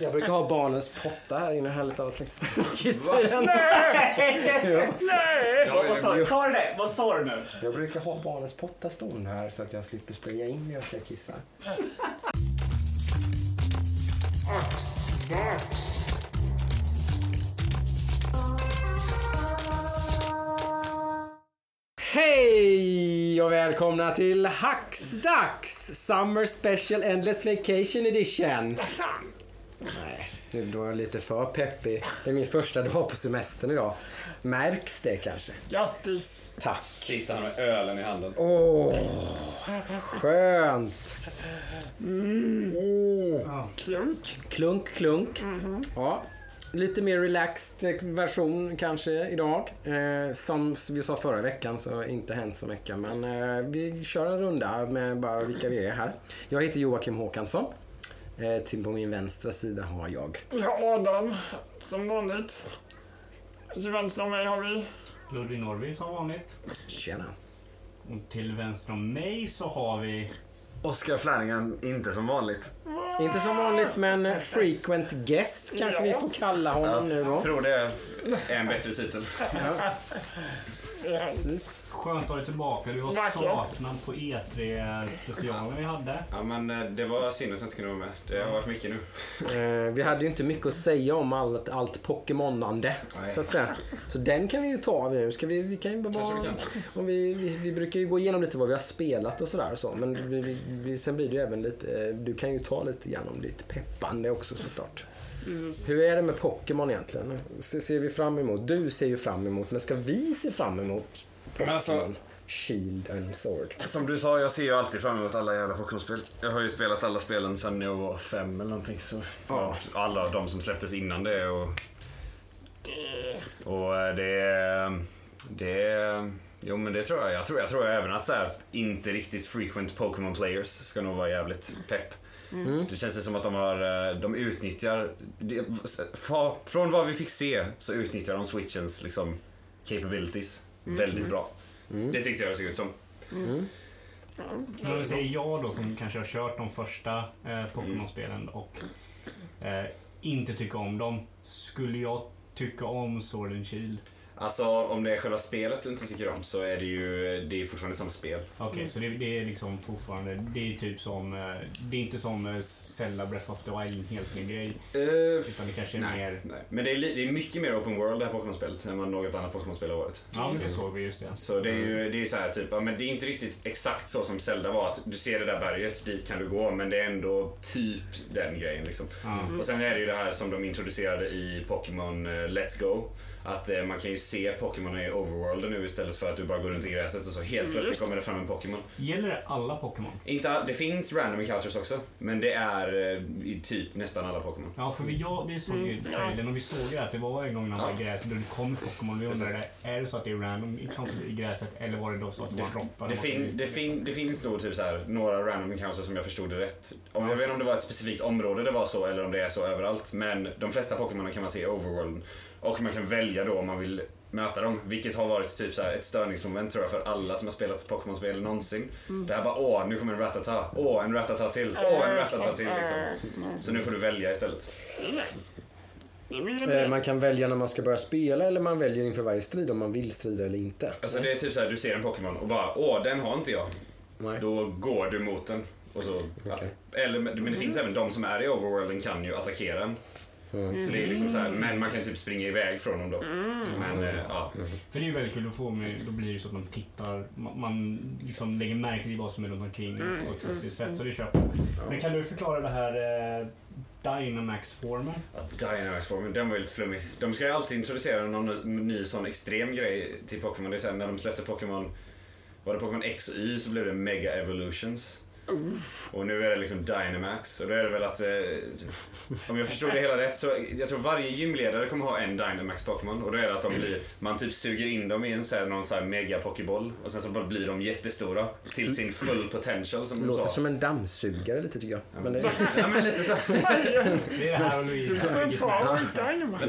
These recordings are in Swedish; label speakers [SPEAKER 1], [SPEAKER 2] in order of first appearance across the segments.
[SPEAKER 1] Jag brukar ha barnens potta här inne. Härligt att liksom kissa i den.
[SPEAKER 2] Nej!
[SPEAKER 3] Ja,
[SPEAKER 2] Vad sa du? Ta det. Vad sa du nu?
[SPEAKER 1] Jag brukar ha barnens potta stående här så att jag slipper spraya in när jag ska kissa. Hej och välkomna till Hacksdags Summer Special Endless Vacation Edition. Nej, nu var jag lite för peppig. Det är min första dag på semestern idag. Märks det kanske?
[SPEAKER 2] Grattis!
[SPEAKER 1] Tack.
[SPEAKER 3] Sitter han med ölen i handen.
[SPEAKER 1] Åh, skönt.
[SPEAKER 2] Klunk.
[SPEAKER 1] Klunk, klunk. Ja, lite mer relaxed version kanske idag. Eh, som vi sa förra veckan så har inte hänt så mycket. Men eh, vi kör en runda med bara vilka vi är här. Jag heter Joakim Håkansson. Eh, till på min vänstra sida har jag.
[SPEAKER 2] Har Adam, som vanligt. Till vänster om mig har vi...
[SPEAKER 4] Ludvig Norrby som vanligt.
[SPEAKER 1] Tjena.
[SPEAKER 4] Och till vänster om mig så har vi...
[SPEAKER 3] Oscar Flanagan, inte som vanligt.
[SPEAKER 1] Inte som vanligt men frequent guest kanske vi får kalla honom nu då.
[SPEAKER 3] Jag tror det är en bättre titel.
[SPEAKER 1] Precis.
[SPEAKER 4] Skönt att ha dig tillbaka. Du var
[SPEAKER 2] Vacker.
[SPEAKER 4] saknad på E3 specialen vi hade.
[SPEAKER 3] Ja, men eh, det var synd att jag inte kunde vara med. Det har varit mycket nu.
[SPEAKER 1] Eh, vi hade ju inte mycket att säga om allt, allt Pokémonande. Så att säga. Så den kan vi ju ta nu. Ska vi, vi kan ju bara...
[SPEAKER 3] Kanske vi kan.
[SPEAKER 1] Om vi, vi, vi brukar ju gå igenom lite vad vi har spelat och sådär och så. Men vi, vi, sen blir det ju även lite... Du kan ju ta lite grann om ditt peppande också såklart.
[SPEAKER 2] Precis.
[SPEAKER 1] Hur är det med Pokémon egentligen? Se- Ser vi fram emot? Du ser ju fram emot, men ska vi se fram emot
[SPEAKER 3] alltså-
[SPEAKER 1] Pokémon? Shield and Sword.
[SPEAKER 3] Som du sa, jag ser ju alltid fram emot alla jävla Pokémon-spel. Jag har ju spelat alla spelen sedan jag var fem eller någonting. Så.
[SPEAKER 1] Ja.
[SPEAKER 3] Alla de som släpptes innan det och... Och eh, det... Det... Jo men det tror jag. Jag tror, jag tror även att så här, inte riktigt frequent Pokémon players ska nog vara jävligt pepp.
[SPEAKER 1] Mm.
[SPEAKER 3] Det känns som att de har, eh, de utnyttjar, det, från vad vi fick se så utnyttjar de switchens liksom capabilities väldigt bra.
[SPEAKER 1] Mm.
[SPEAKER 3] Det tyckte jag det såg ut som.
[SPEAKER 1] Mm.
[SPEAKER 4] Men det säger jag då som kanske har kört de första eh, Pokémon-spelen och eh, inte tycker om dem. Skulle jag tycka om Sword and Shield?
[SPEAKER 3] Alltså om det är själva spelet du inte tycker om så är det ju, det är fortfarande samma spel.
[SPEAKER 4] Okej, så det, det är liksom fortfarande... Det är typ som... eh, Det är inte som eh, Zelda Breath of the Wild, en helt ny grej. Utan det kanske är
[SPEAKER 3] nej,
[SPEAKER 4] mer...
[SPEAKER 3] nej. Men det är, det är mycket mer open world det här Pokémon-spelet än vad något annat Pokémon-spel har varit.
[SPEAKER 4] Ja, men det såg vi just det.
[SPEAKER 3] Så det är ju det är så här typ, ja, men det är inte riktigt exakt så som Zelda var. Att du ser det där berget, dit kan du gå. Men det är ändå typ den grejen liksom.
[SPEAKER 4] Ja.
[SPEAKER 3] Och sen är det ju det här som de introducerade i Pokémon eh, Let's Go. Att eh, man kan ju se Pokémon i overworlden nu istället för att du bara går runt i gräset och så helt plötsligt
[SPEAKER 2] just.
[SPEAKER 3] kommer det fram en Pokémon.
[SPEAKER 4] Gäller det alla Pokémon?
[SPEAKER 3] Inte, all- det finns random encounters också, men det är eh, i typ nästan alla Pokémon.
[SPEAKER 4] Ja, för vi, ja, vi såg ju trailern och vi såg ju att det var en gång när man var i gräset och det kom Pokémon. Vi undrade, är det så att det är random encounters i gräset eller var det då så att det var floppar?
[SPEAKER 3] Det, fin, det, fin, det finns då typ så här, några random encounters som jag förstod det rätt. Om, jag vet inte om det var ett specifikt område det var så eller om det är så överallt. Men de flesta Pokémon kan man se i overworld. Och man kan välja då om man vill möta dem. Vilket har varit typ så här ett störningsmoment tror jag för alla som har spelat Pokémon-spel någonsin. Det här bara åh, nu kommer en Rattata. Åh, en Rattata till. Åh, en Rattata till liksom. Så nu får du välja istället.
[SPEAKER 1] Eh. Man kan välja när man ska börja spela eller man väljer inför varje strid om man vill strida eller inte.
[SPEAKER 3] Alltså det är typ så här, du ser en Pokémon och bara åh, den har inte jag.
[SPEAKER 1] Nej.
[SPEAKER 3] Då går du mot den. Och så, alltså, eller, men det finns även de som är i overworlden kan ju attackera den.
[SPEAKER 1] Mm.
[SPEAKER 3] Så det är liksom så här, men man kan typ springa iväg från dem då. Men eh, ja.
[SPEAKER 4] För det är ju väldigt kul att få med, då blir det så att man tittar, man, man liksom lägger märke till vad som är runt omkring
[SPEAKER 2] Mm,
[SPEAKER 4] på ett sätt. Så det köper. Men kan du förklara det här eh, Dynamax-formen?
[SPEAKER 3] Ja, Dynamax-formen, den var ju lite flummig. De ska ju alltid introducera någon ny sån extrem grej till Pokémon. Det är sen när de släppte Pokémon, var det Pokémon X och Y så blev det Mega Evolutions. Och nu är det liksom Dynamax. Och då är det väl att, eh, om jag förstod det hela rätt, så jag tror varje gymledare kommer ha en Dynamax Pokémon. Och då är det att de blir, man typ suger in dem i en så här, någon så här mega pokéboll och sen så bara blir de jättestora till sin full potential som
[SPEAKER 1] Låter
[SPEAKER 3] sa.
[SPEAKER 1] som en dammsugare lite tycker jag.
[SPEAKER 3] Ja,
[SPEAKER 1] Men
[SPEAKER 3] men,
[SPEAKER 1] det,
[SPEAKER 3] ja, men lite så.
[SPEAKER 4] Det är det här och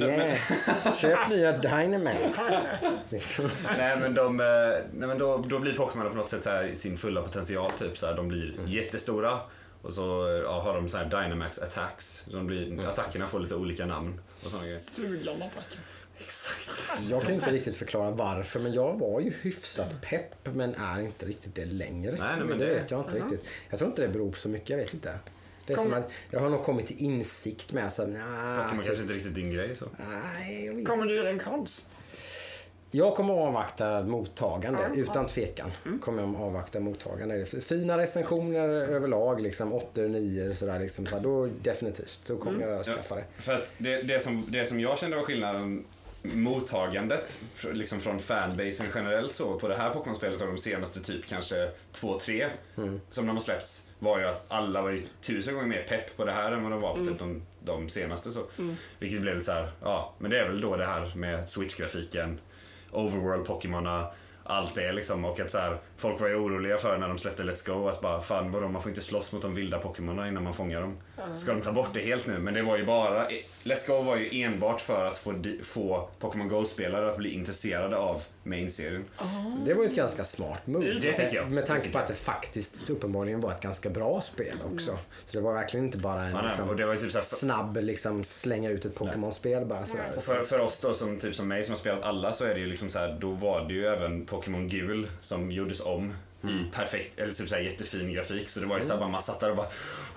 [SPEAKER 1] yeah. Köp nya Dynamax.
[SPEAKER 3] Nej men, de, eh, nej, men då, då blir Pokémon på något sätt så här, i sin fulla potential. Typ, så här, de blir jättestora Och så ja, har de så här Dynamax attacks. Som blir, Attackerna får lite olika namn. Och.
[SPEAKER 2] Sugande attacker.
[SPEAKER 3] Exakt.
[SPEAKER 1] Jag kan inte riktigt förklara varför, men jag var ju hyfsat pepp, men är inte riktigt det längre.
[SPEAKER 3] Nej, nej, men
[SPEAKER 1] det,
[SPEAKER 3] det-
[SPEAKER 1] vet jag inte riktigt. Jag tror inte det beror på så mycket, jag vet inte. Det är som att jag har nog kommit till insikt med så nah,
[SPEAKER 3] Pokémon
[SPEAKER 1] typ,
[SPEAKER 3] kanske inte riktigt din grej så.
[SPEAKER 1] nej, jag, vet.
[SPEAKER 2] Kommer du dig en chans?
[SPEAKER 1] Jag kommer att avvakta mottagande,
[SPEAKER 2] Ja,
[SPEAKER 1] utan tvekan. Kommer jag att avvakta mottagande. Fina recensioner överlag, liksom 8 9 sådär liksom. Så då definitivt, då kommer jag att
[SPEAKER 3] Ja.
[SPEAKER 1] skaffa det.
[SPEAKER 3] För att det, det, som, det som jag kände var skillnaden mottagandet liksom från fanbasen generellt så på det här Pokémon-spelet av de senaste typ kanske två, tre som de har släppts var ju att alla var ju tusen gånger mer pepp på det här än vad de var på typ de, de senaste så. Vilket blev lite så här, ja men det är väl då det här med Switch-grafiken, Overworld Pokémon allt det liksom. Och att så här, folk var ju oroliga för när de släppte Let's Go att bara fan vadå man får inte slåss mot de vilda Pokémonerna innan man fångar dem. Ska de ta bort det helt nu? Men det var ju bara, Let's Go var ju enbart för att få, få Pokémon Go-spelare att bli intresserade av main-serien.
[SPEAKER 1] Det var ju ett ganska smart move.
[SPEAKER 3] Det jag.
[SPEAKER 1] Med tanke på att det faktiskt uppenbarligen var ett ganska bra spel också. Så det var verkligen inte bara en
[SPEAKER 3] Ja, nej,
[SPEAKER 1] liksom,
[SPEAKER 3] och det var ju typ så här,
[SPEAKER 1] snabb liksom, slänga ut ett Pokémon-spel bara sådär.
[SPEAKER 3] Och för, för oss då, som, typ som mig som har spelat alla, så är det ju liksom så här, då var det ju även Pokémon Gul som gjordes om i perfekt, eller typ så här jättefin grafik. Så det var ju så här, bara, man satt där och bara,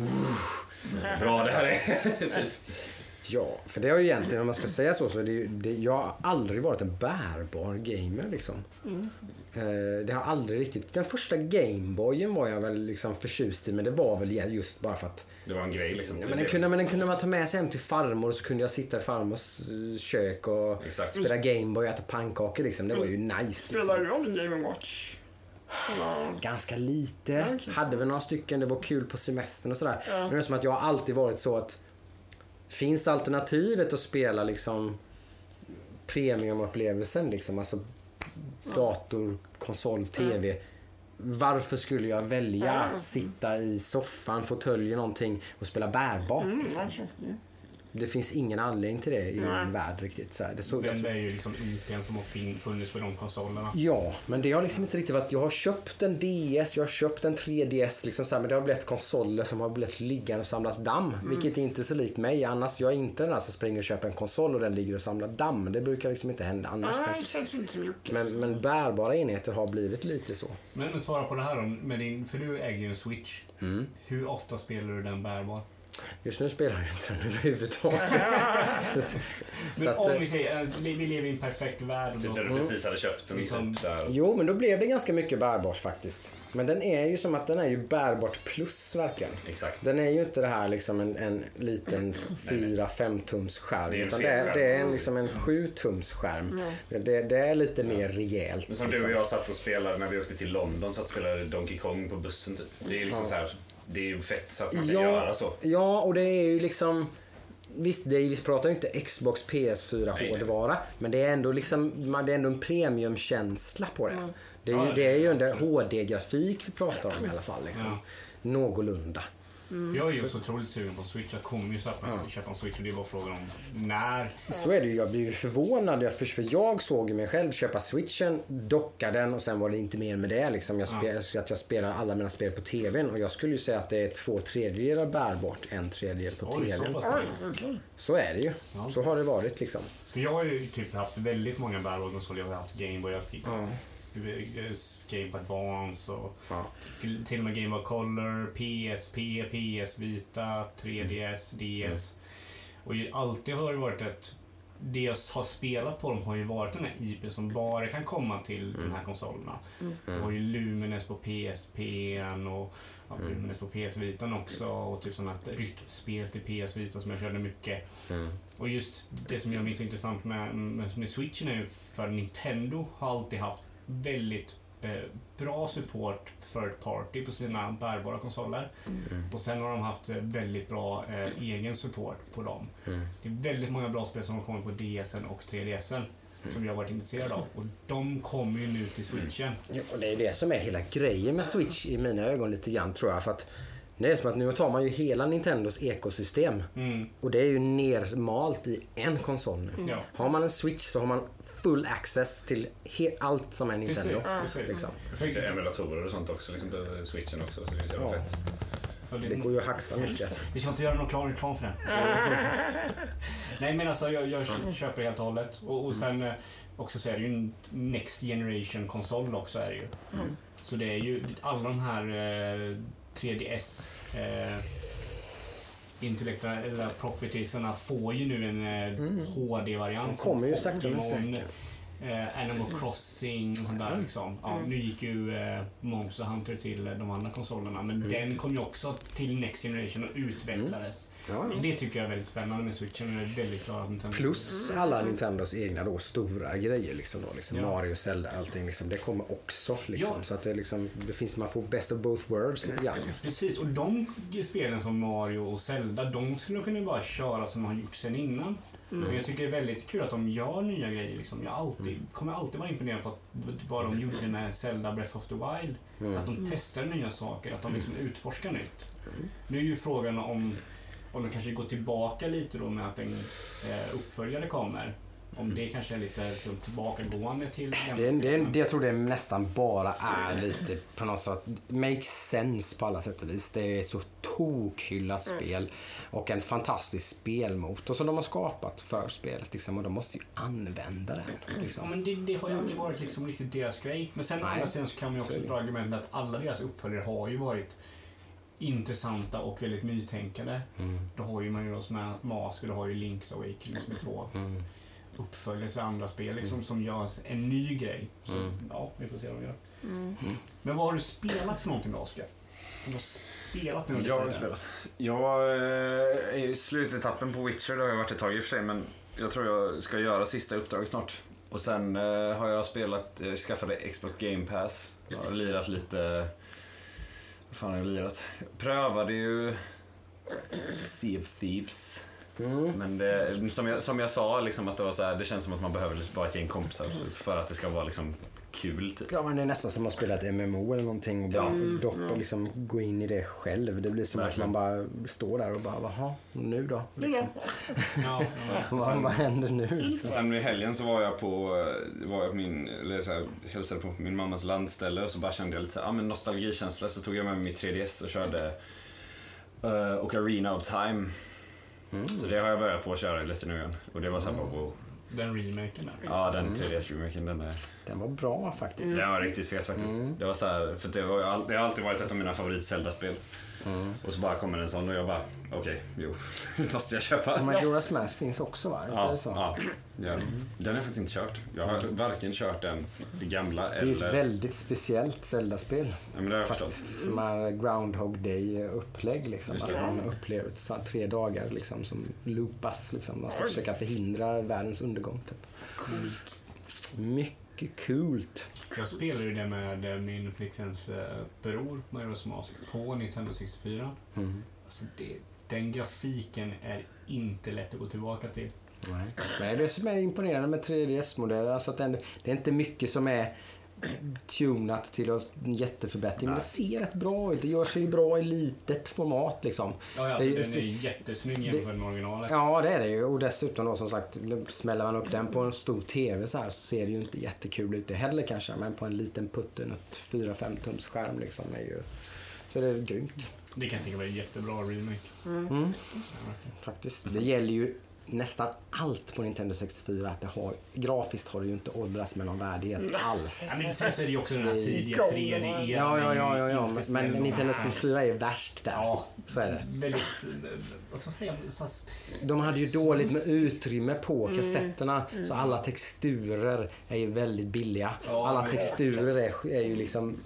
[SPEAKER 3] "Ooh, bra det här är. typ.
[SPEAKER 1] Ja, för det har ju egentligen, om man ska säga så, så är det, ju- det jag har aldrig varit en bärbar gamer liksom. Eh, det har aldrig riktigt, den första Gameboyen var jag väl liksom förtjust i, men det var väl just bara för att
[SPEAKER 3] Det var en grej liksom.
[SPEAKER 1] Ja, men, den kunde, men den kunde man ta med sig hem till farmor och så kunde jag sitta i farmors eh, kök och
[SPEAKER 3] Exakt.
[SPEAKER 1] spela Gameboy och äta pannkakor liksom. Det var ju nice.
[SPEAKER 2] Spelar
[SPEAKER 1] Liksom.
[SPEAKER 2] du om Game Watch? Eller-
[SPEAKER 1] Ganska lite.
[SPEAKER 2] Okej.
[SPEAKER 1] Hade väl några stycken, det var kul på semestern och sådär.
[SPEAKER 2] Ja.
[SPEAKER 1] Men det är som att jag har alltid varit så att finns alternativet att spela liksom premiumupplevelsen liksom, alltså dator, konsol, TV. Varför skulle jag välja
[SPEAKER 2] Ja.
[SPEAKER 1] att sitta i soffan, fåtöljen någonting och spela bärbart?
[SPEAKER 2] Mm, alltså, mm.
[SPEAKER 1] Det finns ingen anledning till det i
[SPEAKER 2] Nej.
[SPEAKER 1] min värld riktigt. Så här. Det så, jag
[SPEAKER 4] Den
[SPEAKER 1] tror-
[SPEAKER 4] är ju liksom IPn som har fin- funnits på de konsolerna.
[SPEAKER 1] Ja, men det har liksom inte riktigt varit... Jag har köpt en DS, jag har köpt en 3DS, liksom så här, men det har blivit konsoler som har blivit liggande och samlas damm. Vilket är inte så likt mig. Annars, jag är inte den där som springer och köper en konsol och den ligger och samlar damm. Det brukar liksom inte hända annars.
[SPEAKER 2] Nej, det känns inte Jocke.
[SPEAKER 1] Men, men bärbara enheter har blivit lite så.
[SPEAKER 4] Men, men svara på det här då, med din, för du äger ju en Switch.
[SPEAKER 1] Mm.
[SPEAKER 4] Hur ofta spelar du den bärbar?
[SPEAKER 1] Just nu spelar jag inte den överhuvudtaget.
[SPEAKER 4] Men
[SPEAKER 1] att,
[SPEAKER 4] om
[SPEAKER 1] eh,
[SPEAKER 4] vi säger, eh, vi vi lever i en perfekt värld.
[SPEAKER 3] Typ när du precis hade köpt den.
[SPEAKER 4] Liksom-
[SPEAKER 3] Typ.
[SPEAKER 1] Jo, men då blev det ganska mycket bärbart faktiskt. Men den är ju som att den är ju bärbart plus verkligen.
[SPEAKER 3] Exakt.
[SPEAKER 1] Den är ju inte det här liksom en, en liten 4-5 tums skärm.
[SPEAKER 3] Det är en
[SPEAKER 1] utan det är, det är en, liksom en 7 tums skärm. Det, det är lite mer rejält.
[SPEAKER 3] Men som du
[SPEAKER 1] liksom.
[SPEAKER 3] och jag satt och spelade när vi åkte till London, satt och spelade Donkey Kong på bussen typ. Det är liksom
[SPEAKER 1] Ja.
[SPEAKER 3] så här, det är ju fett så att man kan
[SPEAKER 1] Ja,
[SPEAKER 3] göra så.
[SPEAKER 1] ja, och det är ju liksom... Visst, vi pratar ju inte Xbox PS4
[SPEAKER 3] Nej, nej.
[SPEAKER 1] hårdvara. Men det är ändå liksom, man- det är ändå en premiumkänsla på det. Det är ju, det är ju en HD-grafik vi pratar om i alla fall. Liksom.
[SPEAKER 4] Ja.
[SPEAKER 1] Någorlunda.
[SPEAKER 4] För jag är ju så otroligt sugen på Switch. Jag kommer ju köpa,
[SPEAKER 1] Ja.
[SPEAKER 4] köpa en Switch och det är bara frågan om när.
[SPEAKER 1] Så är det ju. Jag blir ju förvånad. För, jag såg ju mig själv köpa switchen, docka den och sen var det inte mer med det. Liksom. Jag, spel, så att jag spelar alla mina spel på TVn och jag skulle ju säga att det är två tredjedelar bärbart, en tredjedel på
[SPEAKER 4] Oj, så
[SPEAKER 1] TVn.
[SPEAKER 2] Oj,
[SPEAKER 4] mycket.
[SPEAKER 2] okej.
[SPEAKER 1] Så är det ju.
[SPEAKER 4] Ja.
[SPEAKER 1] Så har det varit liksom.
[SPEAKER 4] För jag har ju typ haft väldigt många bärbara konsoler. Jag har haft Gameboy, jag har haft Game Advance och
[SPEAKER 1] Ja.
[SPEAKER 4] till, till och med Game Boy Color, PSP, PS Vita, 3DS, DS. Och alltid har det varit att det jag har spelat på dem har ju varit den här IP som bara kan komma till de här konsolerna. Det var ju Lumines på PSP och ja, Lumines på PS Vita också och typ sådana rytmspel till PS Vita som jag körde mycket. Och just det som jag minns så intressant med, med, med Switchen är ju för Nintendo har alltid haft väldigt eh, bra support third party på sina bärbara konsoler. Och sen har de haft eh, väldigt bra eh, egen support på dem. Det är väldigt många bra spel som har kommit på DSen och 3DSen som jag har varit intresserad av. Och de kommer ju nu till Switchen.
[SPEAKER 1] Ja, och det är det som är hela grejen med Switch i mina ögon lite grann tror jag. För att det är som att nu tar man ju hela Nintendos ekosystem
[SPEAKER 4] Mm.
[SPEAKER 1] och det är ju nermalt i en konsol nu.
[SPEAKER 4] Ja.
[SPEAKER 1] Har man en Switch så har man full access till allt som är Nintendo.
[SPEAKER 4] Precis, precis.
[SPEAKER 1] Liksom.
[SPEAKER 3] Det finns ju emulatorer och sånt också liksom, på switchen också. Så det är så
[SPEAKER 1] Ja.
[SPEAKER 3] fett.
[SPEAKER 1] Det går ju att haxa mycket.
[SPEAKER 4] Vi ska inte göra någon klar reklam för det. Nej men alltså jag, jag köper helt och hållet. Och, och sen eh, också så är det ju en Next Generation konsol också är det ju.
[SPEAKER 2] Mm.
[SPEAKER 4] Så det är ju alla de här eh, 3DS eh, intellektuella propertiesarna får ju nu en eh,
[SPEAKER 1] Mm.
[SPEAKER 4] HD-variant.
[SPEAKER 1] De kommer ju sakta men säkert.
[SPEAKER 4] Eh, Animal Crossing och sånt där liksom. Ja,
[SPEAKER 2] Mm.
[SPEAKER 4] Nu gick ju eh, Monster Hunter till de andra konsolerna men
[SPEAKER 1] Mm.
[SPEAKER 4] den kom ju också till Next Generation och utvecklades.
[SPEAKER 1] Ja, ja.
[SPEAKER 4] Det tycker jag är väldigt spännande med Switchen. Är väldigt att Nintendo...
[SPEAKER 1] Plus alla Nintendos egna då stora grejer liksom då. Liksom
[SPEAKER 4] Ja.
[SPEAKER 1] Mario, Zelda, allting liksom. Det kommer också liksom.
[SPEAKER 4] Ja.
[SPEAKER 1] Så att det liksom, det finns, man får best of both worlds lite grann.
[SPEAKER 4] Precis, och de spelen som Mario och Zelda, de skulle kunna bara köra som de har gjort sen innan.
[SPEAKER 2] Mm.
[SPEAKER 4] Men jag tycker det är väldigt kul att de gör nya grejer. Liksom. Jag alltid, kommer alltid vara imponerad på att, vad de gjorde med Zelda Breath of the Wild.
[SPEAKER 1] Mm.
[SPEAKER 4] Att de testar nya saker, att de liksom utforskar nytt. Nu är ju frågan om, om de kanske går tillbaka lite då med att en eh, uppföljare kommer. Om det kanske är lite tillbakagående till
[SPEAKER 1] Det, det, det, jag tror det nästan bara är lite på något sätt makes sense på alla sätt och vis. Det är ett så tokhyllat spel och en fantastisk spelmotor som de har skapat för spelet. Liksom, och de måste ju använda den.
[SPEAKER 4] Ja,
[SPEAKER 1] Liksom.
[SPEAKER 4] men det, det har ju aldrig varit liksom riktigt deras grej. Men sen å andra sidan så kan man ju också
[SPEAKER 1] är
[SPEAKER 4] dra argumentet att alla deras uppföljare har ju varit intressanta och väldigt nytänkande.
[SPEAKER 1] Mm.
[SPEAKER 4] Då har ju Majora's Ma- Mask och då har ju Link's Awakening som är två
[SPEAKER 1] Mm.
[SPEAKER 4] Uppföljare till andra spel liksom, som gör en ny grej. Så,
[SPEAKER 1] Mm.
[SPEAKER 4] ja, vi får se vad de gör.
[SPEAKER 2] Mm.
[SPEAKER 4] Men vad har du spelat för någonting då, Oskar? Du har spelat nu
[SPEAKER 3] Jag har
[SPEAKER 4] tiden.
[SPEAKER 3] spelat. Jag eh, är i slutetappen på Witcher, det har jag varit ett tag i och för sig, men jag tror jag ska göra sista uppdraget snart. Och sen eh, har jag spelat, jag skaffade Xbox Game Pass. Jag har lirat lite, vad fan har jag lirat? Jag prövade ju Sea of Thieves.
[SPEAKER 1] Mm.
[SPEAKER 3] Men det, som, jag, som jag sa, liksom, att det, var så här, det känns som att man behöver vara ett gäng kompisar för att det ska vara liksom, kul. Typ.
[SPEAKER 1] Ja men det är nästan som att spela ett MMO eller någonting och bara
[SPEAKER 3] Ja.
[SPEAKER 1] doppa, liksom, gå in i det själv. Det blir som
[SPEAKER 3] Verkligen.
[SPEAKER 1] att man bara står där och bara, jaha, nu då? Liksom.
[SPEAKER 4] Ja, ja.
[SPEAKER 1] Vad, vad händer nu?
[SPEAKER 3] Sen i helgen så var jag på, var jag på min, eller så här, hälsade på min mammas landställe och så bara kände jag lite så här, ah, men nostalgikänsla så tog jag med mig mitt 3DS och körde uh, Ocarina of Time.
[SPEAKER 1] Mm.
[SPEAKER 3] Så det har jag börjat på att köra lite nu igen. Och det var bara wow.
[SPEAKER 4] Den remaken där.
[SPEAKER 3] Ja den
[SPEAKER 1] Mm.
[SPEAKER 3] 3DS-remaken den är,
[SPEAKER 1] Den var bra faktiskt.
[SPEAKER 3] den var riktigt fet faktiskt.
[SPEAKER 1] Mm.
[SPEAKER 3] Det var så här, för det, var, det har alltid varit ett av mina favorit Zelda-spel.
[SPEAKER 1] Mm.
[SPEAKER 3] Och så bara kommer en sån och jag bara, okej, jo, nu måste jag köpa.
[SPEAKER 1] Majora's Mask finns också va? Är
[SPEAKER 3] Ja,
[SPEAKER 1] det så?
[SPEAKER 3] ja, ja. Den har jag faktiskt inte kört. Jag har varken kört den, det gamla,
[SPEAKER 1] Det är ett
[SPEAKER 3] eller...
[SPEAKER 1] väldigt speciellt Zelda-spel
[SPEAKER 3] Ja, men det har jag förstått.
[SPEAKER 1] faktiskt. Som är Groundhog Day-upplägg. Liksom.
[SPEAKER 3] Just
[SPEAKER 1] Att
[SPEAKER 3] det.
[SPEAKER 1] man upplever så här tre dagar liksom, som loopas. Liksom. Man ska försöka förhindra världens undergång. Typ.
[SPEAKER 2] Coolt.
[SPEAKER 1] Mycket coolt.
[SPEAKER 4] Jag spelade ju det med eh, min flickväns eh, bror, Majora's Mask, på Nintendo 64.
[SPEAKER 1] Mm.
[SPEAKER 4] Alltså det, den grafiken är inte lätt att gå tillbaka till.
[SPEAKER 1] Nej. Men det är det som är imponerande med 3DS-modeller. Alltså att den, det är inte mycket som är tunat till en jätteförbättring. Men
[SPEAKER 3] Nej.
[SPEAKER 1] det ser rätt bra ut. Det gör sig bra i litet format liksom.
[SPEAKER 4] Ja, alltså,
[SPEAKER 1] Det är-
[SPEAKER 4] den är jättesnygg jämfört med originalet.
[SPEAKER 1] Ja, det är det ju. Och dessutom då som sagt, smäller man upp den på en stor TV så här så ser det ju inte jättekul ut det heller kanske. Men på en liten putten, ett 4-5 tums skärm liksom är ju... Så det är grymt.
[SPEAKER 4] Det kan jag tycka var en jättebra remake.
[SPEAKER 1] Mm. Faktiskt. Det gäller ju nästan allt på Nintendo 64 att det har, grafiskt har det ju inte åldrats med någon värdighet alls.
[SPEAKER 4] Ja, men sen så är det ju också den här tidiga
[SPEAKER 2] Golden
[SPEAKER 4] 3D.
[SPEAKER 2] Eye.
[SPEAKER 1] Ja, ja, ja, ja, ja. Men, Nintendo
[SPEAKER 4] massa-
[SPEAKER 1] 64 är värst där.
[SPEAKER 4] Ja,
[SPEAKER 1] Så är det.
[SPEAKER 4] väldigt... Vad ska man säga?
[SPEAKER 1] De hade ju dåligt med utrymme på
[SPEAKER 2] Mm.
[SPEAKER 1] kassetterna. Så alla texturer är ju väldigt billiga.
[SPEAKER 4] Ja,
[SPEAKER 1] alla texturer är, är ju liksom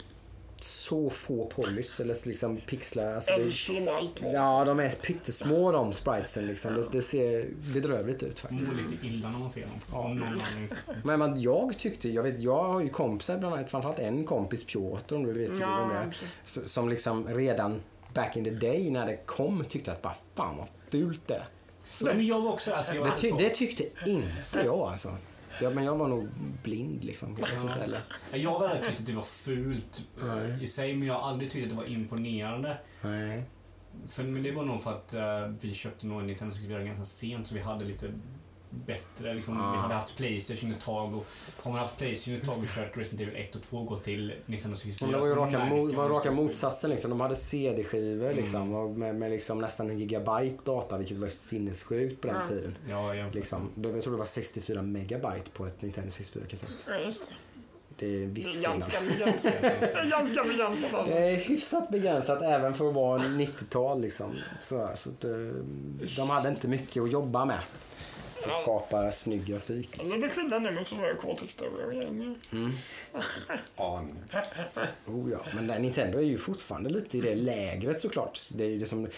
[SPEAKER 1] så få polys eller liksom pixlar. Alltså det,
[SPEAKER 2] allt
[SPEAKER 1] ja, de är pyttesmå de spritesen liksom. Det, det ser bedrövligt ut
[SPEAKER 4] man
[SPEAKER 1] faktiskt.
[SPEAKER 4] mår lite illa när man ser dem.
[SPEAKER 1] Ja.
[SPEAKER 4] Någon.
[SPEAKER 1] Men man, jag tyckte, jag vet, jag har ju kompisar bland annat, framförallt en kompis Piotr om du vet ju vem det
[SPEAKER 2] Ja,
[SPEAKER 1] är. Som liksom redan back in the day när det kom tyckte att bara fan vad fult det är.
[SPEAKER 4] Men jag var också... Alltså, jag var
[SPEAKER 1] Det, ty,
[SPEAKER 4] så-
[SPEAKER 1] det tyckte inte jag alltså. Ja, men jag var nog blind liksom. Jag vet inte.
[SPEAKER 4] Jag var tyckte att det var fult eh,
[SPEAKER 1] Nej.
[SPEAKER 4] i sig, men jag har aldrig tyckt att det var imponerande.
[SPEAKER 1] Nej.
[SPEAKER 4] För, men det var nog för att eh, vi köpte nog en Nintendo 64 ganska sent, så vi hade lite bättre. Liksom,
[SPEAKER 1] Ah.
[SPEAKER 4] Vi hade haft Playstation ett tag och har man haft Playstation ett tag och kört Resident Evil 1 och 2 och gått till Nintendo 64
[SPEAKER 1] Men det var ju raka, mo- var raka motsatsen liksom. De hade CD-skivor liksom
[SPEAKER 4] Mm.
[SPEAKER 1] och med, med liksom nästan en gigabyte data vilket var sinnessjukt på den
[SPEAKER 2] Ja.
[SPEAKER 1] tiden.
[SPEAKER 4] Ja, jämfört.
[SPEAKER 1] Liksom. Jag tror det var 64 megabyte på ett Nintendo 64-kassett.
[SPEAKER 2] Ja, just det.
[SPEAKER 1] Det är en
[SPEAKER 2] Det
[SPEAKER 1] viss
[SPEAKER 2] är ganska begränsat. Det är ganska begränsat alltså.
[SPEAKER 1] Det är hyfsat begränsat även för att vara 90-tal liksom. Så, så att, eh, de hade inte mycket att jobba med. För att skapa snygg grafik.
[SPEAKER 2] Lite skillnad nu med förra kortexhistorier igen.
[SPEAKER 1] Mm.
[SPEAKER 3] Aning.
[SPEAKER 1] Oh ja, men Nintendo är ju fortfarande lite i det lägret såklart. Det är ju det som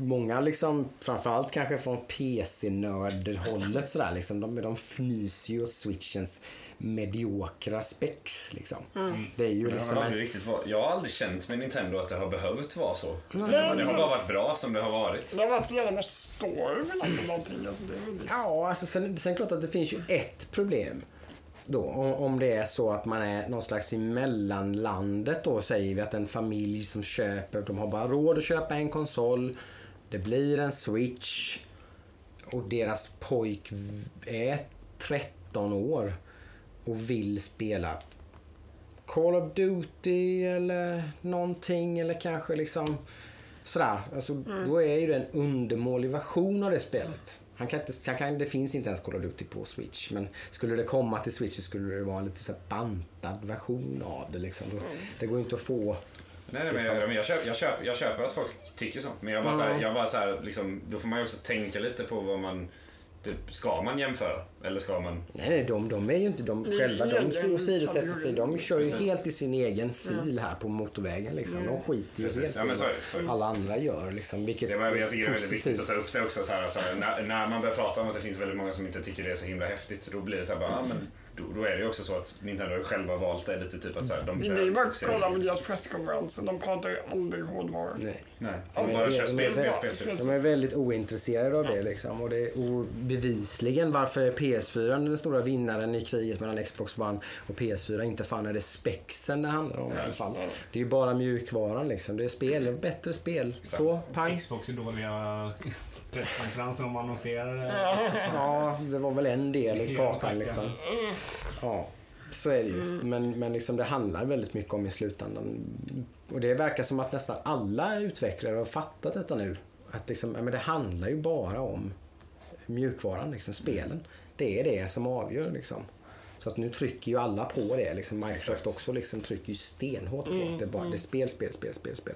[SPEAKER 1] många liksom, framförallt kanske från PC-nörd-hållet sådär liksom. De, de fnyser ju åt switchens mediokra spex liksom. Det är ju
[SPEAKER 3] det
[SPEAKER 1] liksom
[SPEAKER 3] har
[SPEAKER 1] en,
[SPEAKER 3] riktigt varit, jag har aldrig känt med Nintendo att det har behövt vara så.
[SPEAKER 1] Nej,
[SPEAKER 3] Det har
[SPEAKER 2] men-
[SPEAKER 3] bara varit bra som det har varit.
[SPEAKER 2] Det har varit så jävla med story liksom någonting. Alltså det är väldigt...
[SPEAKER 1] Ja, alltså sen, sen är det klart att det finns ju ett problem. Då, om, det är så att man är någon slags i mellanlandet då säger vi att en familj som köper, de har bara råd att köpa en konsol. Det blir en switch. Och deras pojk är 13 år och vill spela Call of Duty eller någonting eller kanske liksom sådär. Alltså, Då är ju det en undermålig version av det spelet. Han kan inte, han kan, det finns inte ens Call of Duty på Switch. Men skulle det komma till Switch så skulle det vara en lite så här bantad version av det. Liksom. Då, det går ju inte att få...
[SPEAKER 3] Nej, nej men
[SPEAKER 1] Liksom.
[SPEAKER 3] jag, men jag, köper, jag, köper, jag köper att folk tycker så. Men jag bara, så här,
[SPEAKER 1] Ja.
[SPEAKER 3] jag bara så här, liksom, då får man ju också tänka lite på vad man... Det, ska man jämföra? Eller ska man...
[SPEAKER 1] Nej, nej de, de är ju inte de
[SPEAKER 2] är
[SPEAKER 1] själva. De åsidosätter sig. De kör ju helt i sin egen fil här på motorvägen. Liksom. De skiter ju
[SPEAKER 3] Precis.
[SPEAKER 1] helt
[SPEAKER 3] Ja, men
[SPEAKER 1] vad
[SPEAKER 3] det.
[SPEAKER 1] alla andra gör. Liksom, vilket
[SPEAKER 3] Det var, jag tycker det är väldigt viktigt att ta upp det också. Så här, att så här, när, när man börjar prata om att det finns väldigt många som inte tycker det är så himla häftigt. Då blir det så här, bara, ja, men då, då är det ju också så att Nintendo själva valt det lite typ att så här, de
[SPEAKER 2] Det är ju bara att kolla på deras presskonferenser. De pratar ju aldrig hårdvara.
[SPEAKER 1] Nej.
[SPEAKER 3] Nej,
[SPEAKER 1] De
[SPEAKER 3] de
[SPEAKER 1] är-
[SPEAKER 3] bara kör spel, spel,
[SPEAKER 1] väldigt-
[SPEAKER 3] spel, spel.
[SPEAKER 1] De är väldigt ointresserade av det liksom. Och det är bevisligen varför är PS4 den stora vinnaren i kriget mellan Xbox One och PS4. Inte fan är det spexen det handlar om i alla fall. Det är ju bara mjukvaran liksom. Det är spel, bättre spel. Så, pang.
[SPEAKER 4] Xbox är dåliga presskonferenser de annonserar det.
[SPEAKER 1] Ja, det var väl en del i kakan
[SPEAKER 4] tackar.
[SPEAKER 1] liksom. Ja, så är det ju. Men, men liksom det handlar väldigt mycket om i slutändan. Och det verkar som att nästan alla utvecklare har fattat detta nu. Att liksom, men det handlar ju bara om mjukvaran, liksom, spelen. Det är det som avgör liksom. Så att nu trycker ju alla på det. Liksom Microsoft också liksom trycker ju stenhårt på
[SPEAKER 2] Mm,
[SPEAKER 1] att det, är bara, det är spel, spel, spel, spel, spel.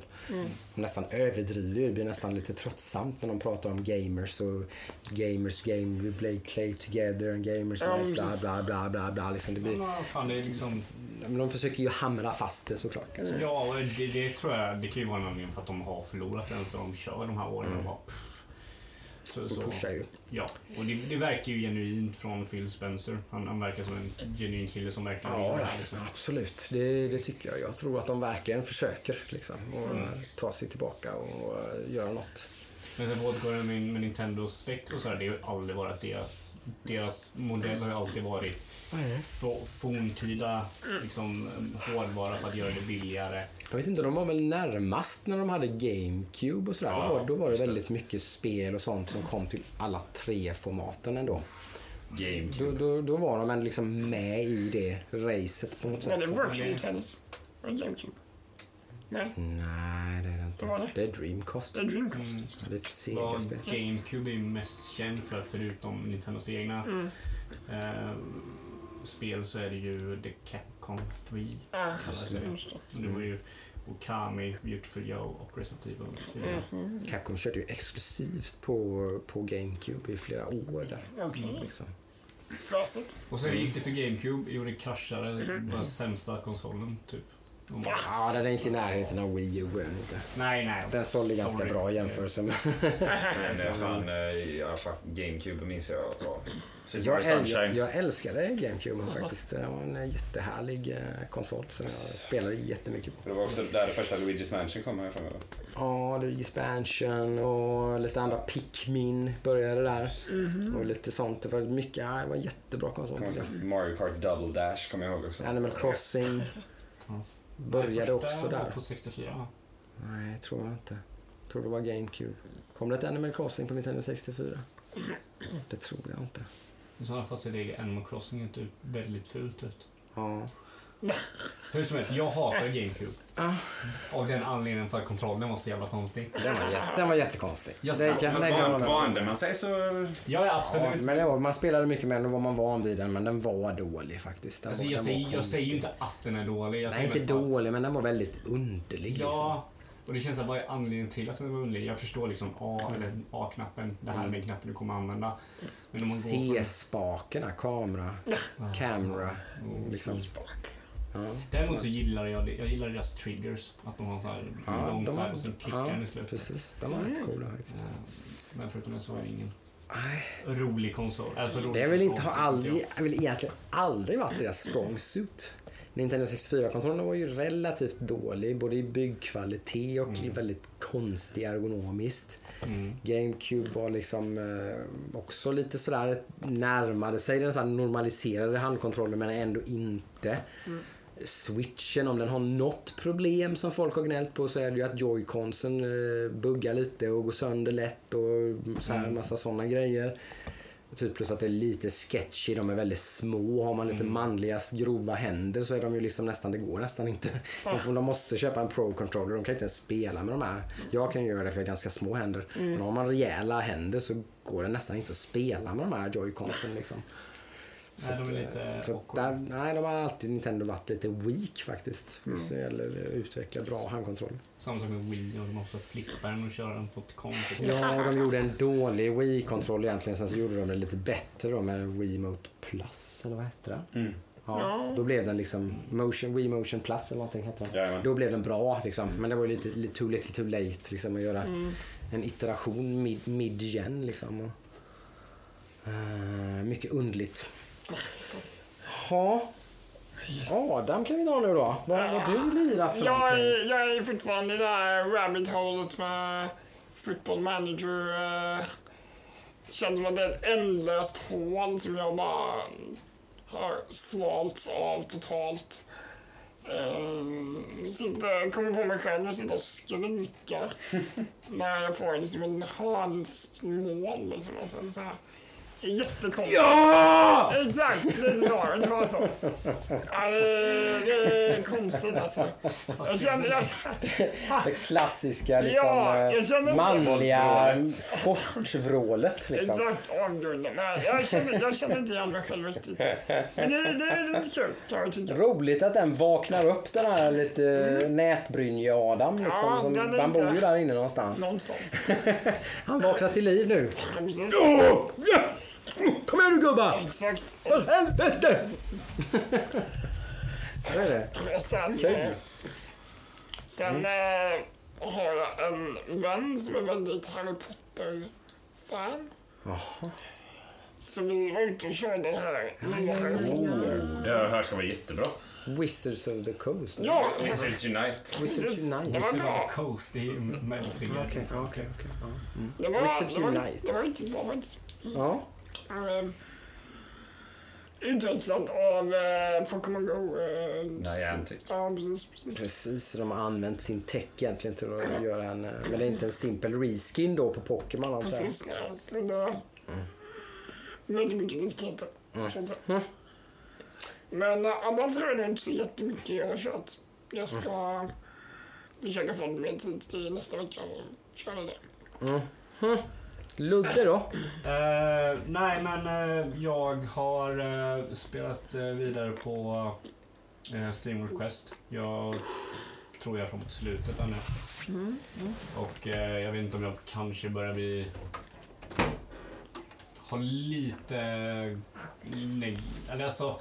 [SPEAKER 1] De nästan överdriver ju. Det blir nästan lite tröttsamt när de pratar om gamers och gamers game, we play, play together and gamers
[SPEAKER 2] Ja,
[SPEAKER 1] like bla bla bla bla bla. Liksom det blir,
[SPEAKER 4] fan, det är liksom...
[SPEAKER 1] men de försöker ju hamra fast det såklart.
[SPEAKER 4] Ja, och det, det tror jag det kan ju vara en anledning för att de har förlorat den så de kör de här åren.
[SPEAKER 1] Mm.
[SPEAKER 4] Och bara. Så,
[SPEAKER 1] Och
[SPEAKER 4] så,
[SPEAKER 1] pushar ju.
[SPEAKER 4] ja, och det, det verkar ju genuint från Phil Spencer. Han, han verkar som en genuin kille som verkligen
[SPEAKER 1] Ja,
[SPEAKER 4] det liksom.
[SPEAKER 1] absolut. Det, det tycker jag. Jag tror att de verkligen försöker liksom, och
[SPEAKER 4] Mm.
[SPEAKER 1] ta sig tillbaka och eh, göra något.
[SPEAKER 4] Men sen återgår det med, med Nintendo Spec och så här, det har ju aldrig varit deras... Deras modell har ju alltid varit få- forntida liksom, hårdvara för att göra det billigare.
[SPEAKER 1] Jag vet inte, de var väl närmast när de hade GameCube och sådär.
[SPEAKER 3] Ja,
[SPEAKER 1] då, var, då var det
[SPEAKER 3] just det.
[SPEAKER 1] väldigt mycket spel och sånt som kom till alla tre formaten ändå.
[SPEAKER 3] GameCube.
[SPEAKER 1] Då, då, då var de ändå liksom med i det racet på något sätt.
[SPEAKER 2] det virtual tennis? GameCube? Nej,
[SPEAKER 1] Nej, det är det
[SPEAKER 2] var det?
[SPEAKER 1] Det är Dreamcast.
[SPEAKER 2] det är Dreamcast.
[SPEAKER 4] Mm.
[SPEAKER 2] det.
[SPEAKER 1] Är ett
[SPEAKER 4] Vad
[SPEAKER 1] Sega-spel.
[SPEAKER 4] GameCube är ju mest känd för, förutom Nintendos egna
[SPEAKER 2] Mm.
[SPEAKER 4] eh, spel, så är det ju The Capcom 3.
[SPEAKER 2] Ja,
[SPEAKER 4] kallas det.
[SPEAKER 2] just det.
[SPEAKER 4] Var ju Okami, Beautiful Joe och Resident Evil 4.
[SPEAKER 2] Mhm.
[SPEAKER 1] Capcom körde ju exklusivt på, på GameCube i flera år där.
[SPEAKER 2] Okej.
[SPEAKER 1] Liksom.
[SPEAKER 2] Flösigt.
[SPEAKER 4] Och så gick det för GameCube, jo det kraschade, den sämsta konsolen typ.
[SPEAKER 1] Ja, den är inte i närheten av Wii U. inte.
[SPEAKER 4] nej, nej.
[SPEAKER 1] Den sålde ganska
[SPEAKER 4] Sorry.
[SPEAKER 1] bra i jämförelse med...
[SPEAKER 3] Men det är fan, eh, i alla fall GameCube minns jag att var.
[SPEAKER 1] Jag, äl- jag, jag älskade GameCube faktiskt. Det var en jättehärlig eh, konsol som jag spelade jättemycket på.
[SPEAKER 3] Det var också där det första Luigi's Mansion kom härifrån. va?
[SPEAKER 1] Ja, är expansion och lite andra Pikmin började där. Och lite sånt. Det var mycket, ja, det var en jättebra konsol.
[SPEAKER 3] Mario Kart Double Dash kommer jag ihåg också.
[SPEAKER 1] Animal Crossing
[SPEAKER 4] Ja.
[SPEAKER 1] Började också där.
[SPEAKER 4] på 64 va?
[SPEAKER 1] Nej, tror jag inte. tror det var GameCube. Kom det ett Animal Crossing på Nintendo 64? Det tror jag inte.
[SPEAKER 4] I sådana fall ser det Animal Crossing inte ut väldigt fult ut.
[SPEAKER 1] Ja.
[SPEAKER 4] Hur som helst, jag hatar GameCube. Av den anledningen för att kontrollen var så jävla konstig.
[SPEAKER 1] Den var, jätte, den var jättekonstig.
[SPEAKER 4] Jag
[SPEAKER 1] Det kan-
[SPEAKER 3] Fast
[SPEAKER 1] nej, det
[SPEAKER 3] van-
[SPEAKER 1] var den.
[SPEAKER 3] vande man sig så...
[SPEAKER 1] Ja,
[SPEAKER 4] absolut...
[SPEAKER 1] men det var, man spelade mycket med den, då var man van vid den, men den var dålig faktiskt. Den
[SPEAKER 4] alltså,
[SPEAKER 1] var,
[SPEAKER 4] jag,
[SPEAKER 1] den
[SPEAKER 4] säger,
[SPEAKER 1] var
[SPEAKER 4] jag säger ju inte att den är dålig. Jag
[SPEAKER 1] Nej, inte
[SPEAKER 4] bara att-
[SPEAKER 1] dålig, men den var väldigt underlig. Liksom.
[SPEAKER 4] Ja, och det känns som vad är anledningen till att den var underlig? Jag förstår liksom A, eller A-knappen, det här
[SPEAKER 1] Mm.
[SPEAKER 4] med knappen du kommer använda. Men man.
[SPEAKER 1] C-spakarna, kamera, camera.
[SPEAKER 4] Mm.
[SPEAKER 1] Liksom. Ja.
[SPEAKER 4] Däremot så gillar jag det. Jag gillar deras triggers. Att de har så här
[SPEAKER 1] Ja,
[SPEAKER 4] lång
[SPEAKER 1] de
[SPEAKER 4] färg
[SPEAKER 1] har-
[SPEAKER 4] och sen klickar den
[SPEAKER 1] ja,
[SPEAKER 4] i slutet.
[SPEAKER 1] Precis, de var rätt coola faktiskt.
[SPEAKER 4] Men förutom det så är det ingen
[SPEAKER 1] Nej,
[SPEAKER 4] rolig konsol. Alltså, rolig
[SPEAKER 1] Det är väl inte, har aldrig,
[SPEAKER 4] jag.
[SPEAKER 1] väl egentligen aldrig varit deras strong suit. Nintendo 64-kontrollen var ju relativt dålig, både i byggkvalitet och
[SPEAKER 4] Mm.
[SPEAKER 1] väldigt konstig ergonomiskt.
[SPEAKER 4] Mm.
[SPEAKER 1] GameCube var liksom eh, också lite sådär, närmade sig den så här normaliserade handkontrollen men ändå inte.
[SPEAKER 2] Mm.
[SPEAKER 1] Switchen, om den har något problem som folk har gnällt på så är det ju att joyconsen eh, buggar lite och går sönder lätt och så här,
[SPEAKER 4] Mm.
[SPEAKER 1] massa sådana grejer. Typ plus att det är lite sketchy, de är väldigt små. Har man lite
[SPEAKER 4] Mm.
[SPEAKER 1] manliga grova händer så är de ju liksom nästan, det går nästan inte. De, de måste köpa en pro-controller, de kan inte ens spela med de här. Jag kan göra det för jag har ganska små händer. Men har man rejäla händer så går det nästan inte att spela med de här joyconsen liksom.
[SPEAKER 4] Nej, de är lite
[SPEAKER 1] eh, så där, Nej, de har alltid Nintendo varit lite weak faktiskt. Just när det gäller att utveckla bra handkontroller.
[SPEAKER 4] Samma sak med Wii och de måste flippa den och köra den på ett sätt.
[SPEAKER 1] Ja, de gjorde en dålig Wii-kontroll egentligen. Sen så gjorde de det lite bättre då med Wiimote Plus, eller vad hette det?
[SPEAKER 3] Mm.
[SPEAKER 1] Ja. Då blev den liksom Motion, Wii Motion Plus eller någonting hette den.
[SPEAKER 3] Jajamän.
[SPEAKER 1] Då blev den bra liksom. Men det var ju lite, lite too little too late liksom att göra
[SPEAKER 2] Mm.
[SPEAKER 1] en iteration mid- mid-gen liksom. Och, eh, mycket undligt. Ja. Adam kan vi ta nu då. Vad har du lirat för
[SPEAKER 2] Jag
[SPEAKER 1] någonting?
[SPEAKER 2] är, jag är fortfarande i det här rabbit holet med football manager. eh, känns som att det är ett ändlöst hål som jag bara har svalts av totalt. Uh, sitter, kommer på mig själv och sitter och skriker när jag får liksom en hörnmål. Liksom, och sen så här. Jättekonstigt.
[SPEAKER 1] Ja!
[SPEAKER 2] Exakt, det var det. var så. Ja, det, det är konstigt alltså. Jag känner, jag,
[SPEAKER 1] Det klassiska liksom,
[SPEAKER 2] Ja,
[SPEAKER 1] eh, manliga sportvrålet. Liksom.
[SPEAKER 2] exakt, åh gud. Nej, jag känner, jag känner inte igen mig själv riktigt. Det, det är lite kul kan jag tycka.
[SPEAKER 1] Roligt att den vaknar upp den här lite nätbrynje-Adam. Liksom,
[SPEAKER 2] Ja,
[SPEAKER 1] som, han bor ju där inne någonstans.
[SPEAKER 2] Någonstans.
[SPEAKER 1] Han vaknar till liv nu. Yes! Kom igen nu gubbar!
[SPEAKER 2] Exakt.
[SPEAKER 1] För helvete! Vad är det?
[SPEAKER 2] Sen,
[SPEAKER 1] Kul.
[SPEAKER 2] eh, sen eh, har jag en vän som är väldigt Harry Potter-fan.
[SPEAKER 1] Jaha.
[SPEAKER 2] Så vi var ute och körde den här nya Harry Potter.
[SPEAKER 3] Det har jag hört ska vara jättebra.
[SPEAKER 1] Wizards of the Coast?
[SPEAKER 2] Ja,
[SPEAKER 3] Wizards Unite.
[SPEAKER 1] Wizards. Unite.
[SPEAKER 2] Det var bra.
[SPEAKER 4] of the Coast, det är ju väldigt
[SPEAKER 1] Okej, okej, okej. Mm. Wizards Unite.
[SPEAKER 2] det var riktigt bra faktiskt.
[SPEAKER 1] Ja.
[SPEAKER 2] Eh, utvecklat av eh, Pokémon Go. Eh,
[SPEAKER 3] Niantic.
[SPEAKER 2] Ja, precis. precis.
[SPEAKER 1] Precis, de har använt sin tech egentligen till att göra en... eh, Men det är inte en simpel reskin då på Pokémon antar.
[SPEAKER 2] Precis, ja. Men det... Väldigt mycket likheter.
[SPEAKER 1] Mm. Mm.
[SPEAKER 2] Men äh, annars är det inte så jättemycket jag har kört. Jag ska försöka få mer tid till nästa vecka och köra det.
[SPEAKER 1] Mm. Ludde då?
[SPEAKER 4] Eh, nej, men eh, jag har eh, spelat vidare på uh, Stream Request. Jag tror jag är framåt slutet ännu. Och eh, jag vet inte om jag kanske börjar bli... Har lite... neg- Eller alltså,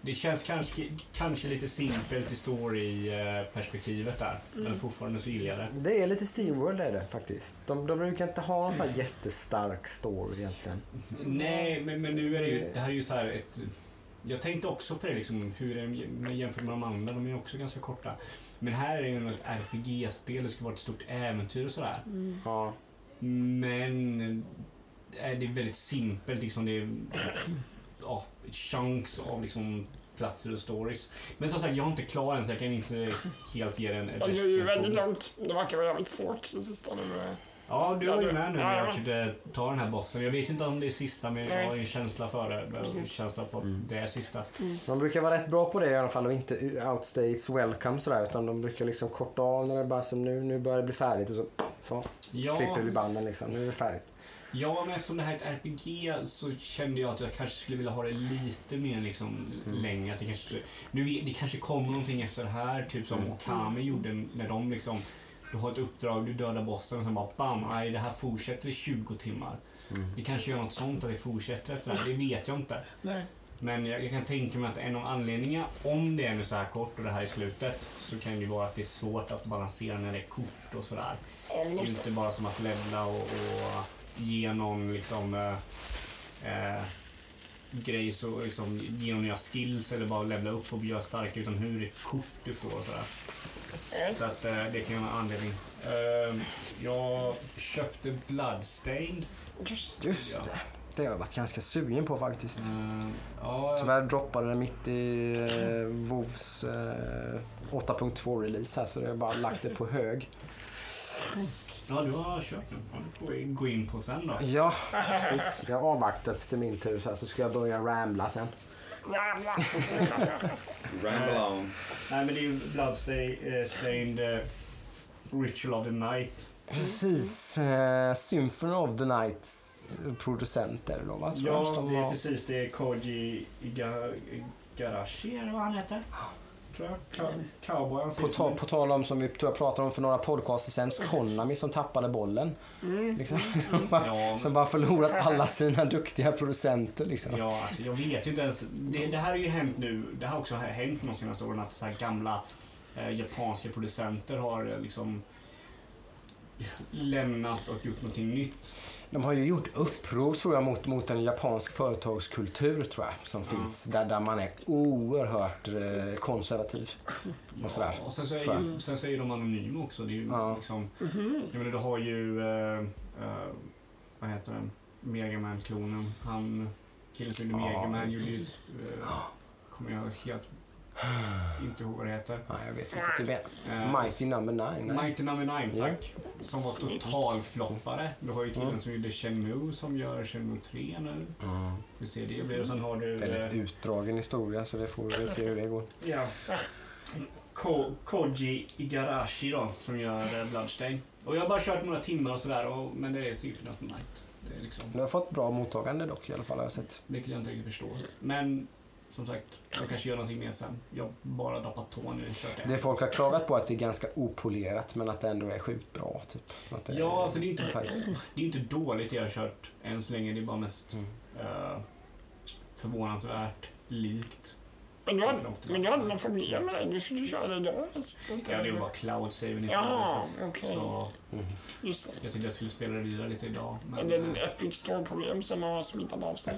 [SPEAKER 4] det känns kanske, kanske lite simpelt i story-perspektivet där. Men fortfarande så gillar jag det.
[SPEAKER 1] Det är lite Steamworld är det faktiskt. De, de brukar inte ha någon sån här jättestark story egentligen.
[SPEAKER 4] Nej, men, men nu är det ju, det här är ju så här ett... Jag tänkte också på det liksom, hur är det jämfört med de andra, de är också ganska korta. Men här är det ju ett RPG-spel, det ska vara ett stort äventyr och sådär.
[SPEAKER 1] Ja.
[SPEAKER 4] Men eh, det är väldigt simpelt, liksom det är ja, chunks av liksom platser och stories. Men som sagt, jag har inte klar än så jag kan inte helt ge den en
[SPEAKER 2] Jag är ju väldigt långt. Det verkar vara jävligt svårt det sista nu. eh.
[SPEAKER 4] Ja, du var ju med nu när jag
[SPEAKER 2] ja.
[SPEAKER 4] försökte ta den här bossen. Jag vet inte om det är sista, men jag har ju en känsla för det. En känsla på att det är sista.
[SPEAKER 1] De brukar vara rätt bra på det i alla fall och inte outstates welcome sådär utan de brukar liksom korta av när det bara som nu, nu börjar det bli färdigt och så, så
[SPEAKER 4] Ja,
[SPEAKER 1] klipper vi banden liksom. Nu är det färdigt.
[SPEAKER 4] Ja, men eftersom det här är ett RPG så kände jag att jag kanske skulle vilja ha det lite mer liksom länge. Att det, kanske, nu, det kanske kommer någonting efter det här, typ som
[SPEAKER 1] Mm.
[SPEAKER 4] Okami gjorde när de liksom du har ett uppdrag, du dödar bossen och sen bara bam, nej det här fortsätter i 20 timmar. Vi kanske gör något sånt att det fortsätter efter det här, det vet jag inte.
[SPEAKER 2] Nej.
[SPEAKER 4] Men jag, jag kan tänka mig att en av anledningarna, om det är nu så här kort och det här är slutet, så kan det ju vara att det är svårt att balansera när det är kort och sådär. Inte bara som att levla och, och ge någon liksom eh, eh, grej så liksom ge någon nya skills eller bara levla upp och bli stark utan hur det kort du får och sådär.
[SPEAKER 2] Ja.
[SPEAKER 4] Så att eh, det kan vara en anledning. Eh, jag köpte Bloodstained.
[SPEAKER 2] Just
[SPEAKER 1] Just
[SPEAKER 4] Ja.
[SPEAKER 1] det. Det har jag varit ganska sugen på faktiskt.
[SPEAKER 4] Eh, ja,
[SPEAKER 1] Tyvärr droppade den mitt i eh, WoWs eh, 8.2-release här så jag har bara lagt det på hög.
[SPEAKER 4] ja, du har köpt den. Ja, du får vi gå in på sen då.
[SPEAKER 1] Ja, precis. Jag har avvaktat till min tur så, här, så ska jag börja rambla sen.
[SPEAKER 2] Ramla.
[SPEAKER 3] Ramble on.
[SPEAKER 4] Nej men det är ju Bloodstained eh, Ritual of the Night.
[SPEAKER 1] Precis. Eh, Symphony of the Nights producent är det då va? tror
[SPEAKER 4] Ja, det är precis det. Koji Iga, Igarashi är det vad han heter? Tror jag. Cowboy.
[SPEAKER 1] På, ta, på tal om som vi tror jag pratade om för några podcaster sen, Konami som tappade bollen. Liksom, som, bara,
[SPEAKER 4] Ja,
[SPEAKER 1] som bara förlorat alla sina duktiga producenter. Liksom.
[SPEAKER 4] Ja, alltså, jag vet ju inte ens. Det, det här har ju hänt nu. Det har också hänt de senaste åren att så här gamla eh, japanska producenter har eh, liksom lämnat och gjort någonting nytt.
[SPEAKER 1] De har ju gjort uppror tror jag mot, mot en japansk företagskultur tror jag som
[SPEAKER 4] Ja.
[SPEAKER 1] finns. Där, där man är oerhört eh, konservativ. Och sådär.
[SPEAKER 4] och sen så, är ju, sen så är ju de anonyma också. Det är ju
[SPEAKER 1] Ja.
[SPEAKER 4] liksom, jag menar, du har ju, eh, eh, vad heter den, Megaman-klonen. Han, killen som gjorde
[SPEAKER 1] Ja,
[SPEAKER 4] Megaman gjorde ju, eh, kommer jag helt inte ihåg vad det heter.
[SPEAKER 1] Ja, jag vet menar.
[SPEAKER 4] Eh,
[SPEAKER 1] Mighty number nine. nej.
[SPEAKER 4] Mighty Number 9,
[SPEAKER 1] Ja.
[SPEAKER 4] tack. Som var totalfloppare. Du har ju killen
[SPEAKER 1] Mm.
[SPEAKER 4] som gjorde Shenmue som gör Shenmue 3 nu.
[SPEAKER 1] Mm.
[SPEAKER 4] Vi ser det blir. Sen har du...
[SPEAKER 1] Väldigt
[SPEAKER 4] eh,
[SPEAKER 1] utdragen historia så det får vi väl se hur det går.
[SPEAKER 4] ja. Ko Koji Igarashi då, som gör eh, Bloodstain. Och jag har bara kört några timmar och sådär, och- men det är Symphony of the Night. Det är liksom,
[SPEAKER 1] Du har fått bra mottagande dock i alla fall har jag sett.
[SPEAKER 4] vilket jag inte riktigt förstår. Men som sagt, jag kanske gör någonting mer sen. Jag bara doppat tå nu och kört det.
[SPEAKER 1] Folk har klagat på är att det är ganska opolerat men att det ändå är sjukt bra. Typ. Att det
[SPEAKER 4] Ja, alltså det är inte,
[SPEAKER 1] tajt.
[SPEAKER 4] det är inte dåligt det jag har kört än så länge. Det är bara mest
[SPEAKER 1] Mm.
[SPEAKER 4] eh, förvånansvärt likt.
[SPEAKER 2] Men du hade, men du hade några problem med det? Du skulle köra det idag?
[SPEAKER 4] Ja, det var bara cloud saven i
[SPEAKER 2] Jaha,
[SPEAKER 4] så,
[SPEAKER 2] okej.
[SPEAKER 4] så
[SPEAKER 1] Mm.
[SPEAKER 2] Just det.
[SPEAKER 4] jag tänkte jag skulle spela det vidare lite idag.
[SPEAKER 2] Men det är ett
[SPEAKER 4] eh,
[SPEAKER 2] Epic Store-problem som har smittat av sig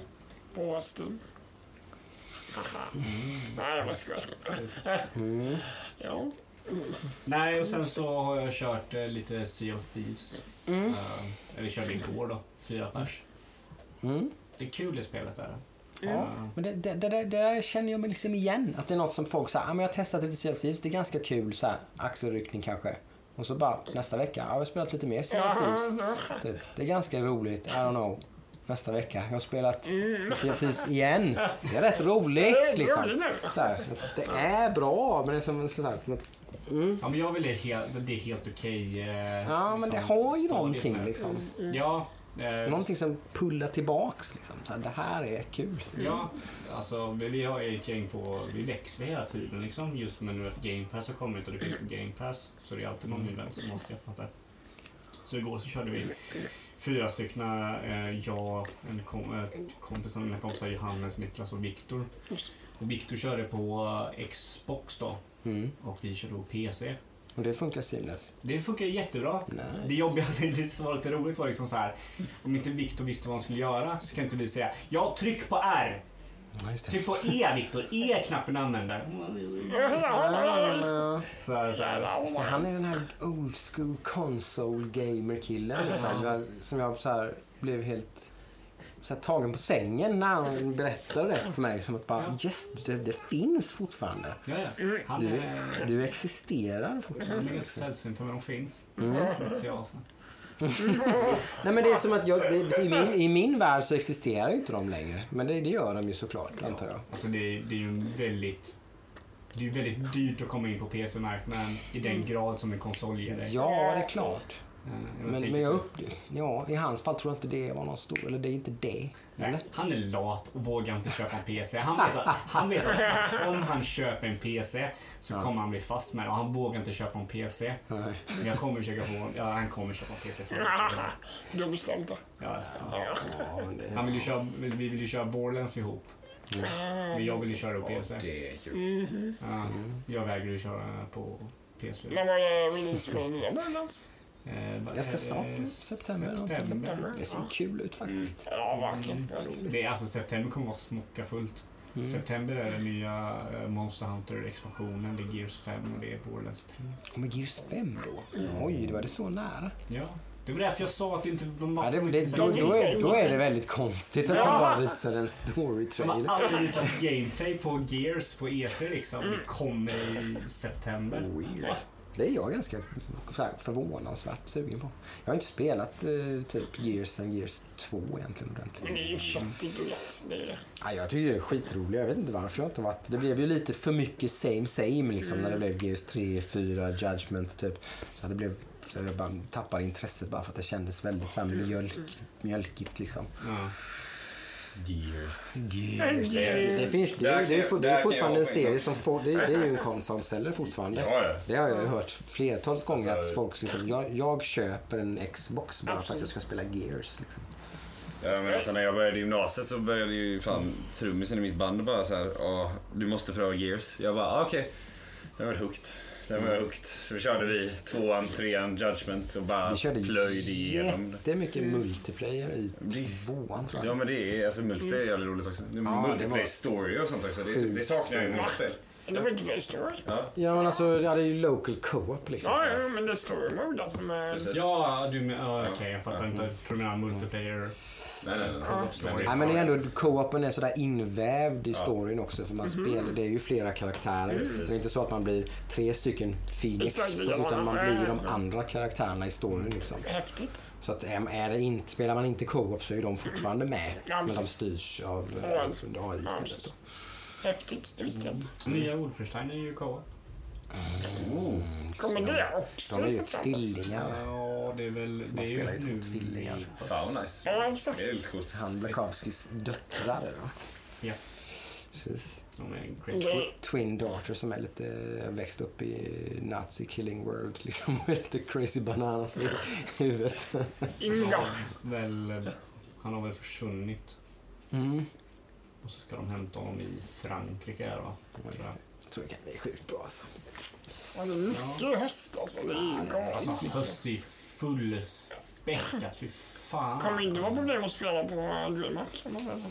[SPEAKER 2] på Steam. Nej, skojar.
[SPEAKER 4] precis.
[SPEAKER 1] Mm.
[SPEAKER 2] Ja.
[SPEAKER 4] Nej, och sen så har jag kört eh, lite Sea of Thieves.
[SPEAKER 1] Mm.
[SPEAKER 4] Eh, eller körde igår då, fyra pers.
[SPEAKER 1] Mm.
[SPEAKER 4] Det är kul det spelet där.
[SPEAKER 1] Ja,
[SPEAKER 4] Eh,
[SPEAKER 1] men det, det, det, det där känner jag mig liksom igen. Att det är något som folk säger, ah, men jag har testat lite Sea of Thieves, det är ganska kul så här, axelryckning kanske. Och så bara nästa vecka, ja, jag har spelat lite mer Sea of Thieves. Typ. Det är ganska roligt, I don't know. Nästa vecka, jag har spelat Thieves igen. Det är rätt roligt liksom. Så här, det är bra, men det är som så här, som att- mm.
[SPEAKER 4] Ja, men jag vill det helt, det är helt okej. eh,
[SPEAKER 1] Ja, men det
[SPEAKER 4] liksom,
[SPEAKER 1] har ju någonting
[SPEAKER 4] med.
[SPEAKER 1] liksom.
[SPEAKER 4] Ja. eh,
[SPEAKER 1] Någonting som pullar tillbaks liksom. Så här, det här är kul.
[SPEAKER 4] Ja, alltså vi, har ju ett gäng på, vi växer hela tiden liksom. Just med nu att Game Pass har kommit och det finns på Game Pass. Så det är alltid någon ny vän som har skaffat det. Så igår så körde vi fyra stycken, eh, jag, en kom, eh, kompis av mina kompisar, Johannes, Niklas och Viktor. Och Viktor körde på eh, Xbox då
[SPEAKER 1] Mm.
[SPEAKER 4] och vi körde på PC.
[SPEAKER 1] Och det funkar seamless.
[SPEAKER 4] Det funkar jättebra. Det
[SPEAKER 1] Nej.
[SPEAKER 4] jobbiga, det som var lite roligt var liksom så här. Om inte Viktor visste vad han skulle göra så kan inte vi säga Ja, tryck på R!
[SPEAKER 1] Ja, just det.
[SPEAKER 4] Tryck på E Viktor, E är knappen du använder.
[SPEAKER 1] Ja,
[SPEAKER 4] Så här, så här.
[SPEAKER 1] Det, han är den här old school console gamer killen liksom, som jag så här, blev helt så här, tagen på sängen när han berättade det för mig. Som att bara, yes, det, det finns fortfarande.
[SPEAKER 4] Ja, ja. Han
[SPEAKER 1] Du,
[SPEAKER 4] är,
[SPEAKER 1] du existerar
[SPEAKER 4] han är
[SPEAKER 1] fortfarande.
[SPEAKER 4] ganska sällsynt men de finns.
[SPEAKER 1] Mm. Nej men det är som att jag, det, i, min, i min värld så existerar ju inte de längre. Men det, det gör de ju såklart, antar jag.
[SPEAKER 4] Alltså det, är- det är ju väldigt... Det är väldigt dyrt att komma in på PC-marknaden i den grad som en konsol ger dig.
[SPEAKER 1] Ja, det är klart.
[SPEAKER 4] Eh,
[SPEAKER 1] Men, men jag
[SPEAKER 4] på-
[SPEAKER 1] upp, ja, i hans fall tror jag inte det var någon stor, eller det är inte det. Eller?
[SPEAKER 4] Nej, han är lat och vågar inte köpa en PC. Han vet att, han vet att om han köper en PC så
[SPEAKER 1] Ja.
[SPEAKER 4] kommer han bli fast med det och han vågar inte köpa en PC.
[SPEAKER 1] Nej.
[SPEAKER 4] Men jag kommer försöka få... Ja, han kommer köpa en PC.
[SPEAKER 2] Du har bestämt det.
[SPEAKER 4] ja, ja.
[SPEAKER 1] Ja, men det,
[SPEAKER 4] Han vill ju köra, vi vill ju köra Borderlands ihop. Men jag vill ju köra på PC.
[SPEAKER 3] Det är kul.
[SPEAKER 2] Mhm.
[SPEAKER 4] Ja, jag vägrar ju köra på PS4.
[SPEAKER 2] När var det release för nya
[SPEAKER 4] Eh,
[SPEAKER 1] Ganska snart,
[SPEAKER 4] det?
[SPEAKER 1] september.
[SPEAKER 4] September.
[SPEAKER 1] det ser kul ut faktiskt.
[SPEAKER 2] Ja, verkligen. Roligt.
[SPEAKER 4] Det är, alltså september kommer vara smocka fullt.
[SPEAKER 1] Mm.
[SPEAKER 4] September är den nya eh, Monster Hunter-expansionen, det är Gears 5 och det är Borderlands 3.
[SPEAKER 1] Och med Gears 5 då? Oj, då var det så nära.
[SPEAKER 4] Ja. Det var därför jag sa att inte de var
[SPEAKER 1] Ja, det,
[SPEAKER 4] för
[SPEAKER 1] det, då, då, är, då är det väldigt konstigt att de
[SPEAKER 2] Ja.
[SPEAKER 1] bara visar en
[SPEAKER 4] De har
[SPEAKER 1] story-trailer.
[SPEAKER 4] aldrig visat gameplay på Gears på E3 liksom. Det kommer i september.
[SPEAKER 1] Weird. Det är jag ganska så här, förvånansvärt sugen på. Jag har inte spelat eh, typ Gears sen Gears 2 egentligen ordentligt.
[SPEAKER 2] Men det är ju gött. Det är det.
[SPEAKER 1] Ja, jag tycker det är skitroligt. Jag vet inte varför jag inte varit... Det blev ju lite för mycket same same liksom när det blev Gears 3, 4, Judgment typ. Så det blev... Så jag bara tappade intresset bara för att det kändes väldigt så här mjölk, mjölkigt liksom.
[SPEAKER 4] Ja.
[SPEAKER 3] Gears.
[SPEAKER 1] Gears. Det, det finns det, är- det, är, det är fortfarande en serie som får... Det, det är ju en konsolsäljare fortfarande.
[SPEAKER 3] Ja, ja.
[SPEAKER 1] Det har jag ju hört flertalet gånger
[SPEAKER 3] Alltså-
[SPEAKER 1] att folk liksom, jag, jag köper en Xbox bara för att jag ska spela Gears. Liksom.
[SPEAKER 3] Ja, men alltså, när jag började i gymnasiet så började ju fan trummisen i mitt band bara så här, "Ja, du måste pröva Gears. Jag bara, ah, okej. Det var hooked. Det var hooked. Så vi körde vi tvåan, trean, Judgment och bara
[SPEAKER 1] Vi körde
[SPEAKER 3] plöjde igenom.
[SPEAKER 1] jättemycket multiplayer i tvåan tror
[SPEAKER 3] Ja
[SPEAKER 1] jag.
[SPEAKER 3] men det är, alltså multiplayer är jävligt roligt också.
[SPEAKER 1] Ja,
[SPEAKER 3] multiplayer story och sånt också. Det, det saknar jag i många spel.
[SPEAKER 2] Det var inte Play Story.
[SPEAKER 3] Ja,
[SPEAKER 1] Ja men alltså, ja, det är ju local co-op liksom.
[SPEAKER 2] Ja, ja, men det är Story Mode alltså med...
[SPEAKER 3] precis.
[SPEAKER 4] Ja, du men, ja, okej, jag fattar inte. Jag tror du menar multiplayer.
[SPEAKER 3] Nej, nej, nej.
[SPEAKER 2] Ja.
[SPEAKER 3] Men det-
[SPEAKER 1] Nej men det är ändå, co-open är sådär invävd i storyn också för man
[SPEAKER 2] Mhm.
[SPEAKER 1] spelar, det är ju flera karaktärer. Det är inte så att man blir tre stycken Phoenix utan man blir ju de andra karaktärerna i storyn liksom.
[SPEAKER 2] Häftigt.
[SPEAKER 1] Så att är det inte, spelar man inte co-op så är de fortfarande med. Men de styrs av eh, AI
[SPEAKER 2] Ja,
[SPEAKER 1] istället.
[SPEAKER 2] Häftigt. Det visste jag inte.
[SPEAKER 4] Nya Wolfenstein är ju co
[SPEAKER 1] Mm,
[SPEAKER 2] Kommer det också
[SPEAKER 1] De är ju tvillingar.
[SPEAKER 4] Ja, det är väl...
[SPEAKER 1] Så
[SPEAKER 4] det
[SPEAKER 1] man
[SPEAKER 4] är
[SPEAKER 1] spelar ju två tvillingar.
[SPEAKER 4] i-
[SPEAKER 3] Fan vad nice.
[SPEAKER 2] Ja, exakt.
[SPEAKER 3] Det är lite coolt.
[SPEAKER 1] Han Blakowskis döttrar då.
[SPEAKER 4] Ja.
[SPEAKER 1] Precis.
[SPEAKER 4] De är crazy.
[SPEAKER 1] Twin daughter som är lite växt upp i Nazi killing world liksom. Och är lite crazy bananas i huvudet.
[SPEAKER 2] Inga.
[SPEAKER 4] Väl, eh, han har väl försvunnit.
[SPEAKER 1] Mm.
[SPEAKER 4] Och så ska de hämta honom i Frankrike här, va?
[SPEAKER 1] Ja, det. Jag tror det kan bli sjukt bra alltså.
[SPEAKER 2] Ja, det är mycket höst alltså. Det är ju
[SPEAKER 4] Alltså,
[SPEAKER 2] galet.
[SPEAKER 4] höst är fullspäckat. Fy fan.
[SPEAKER 2] Kommer inte vara problem att spela på DreamHack om man säger så.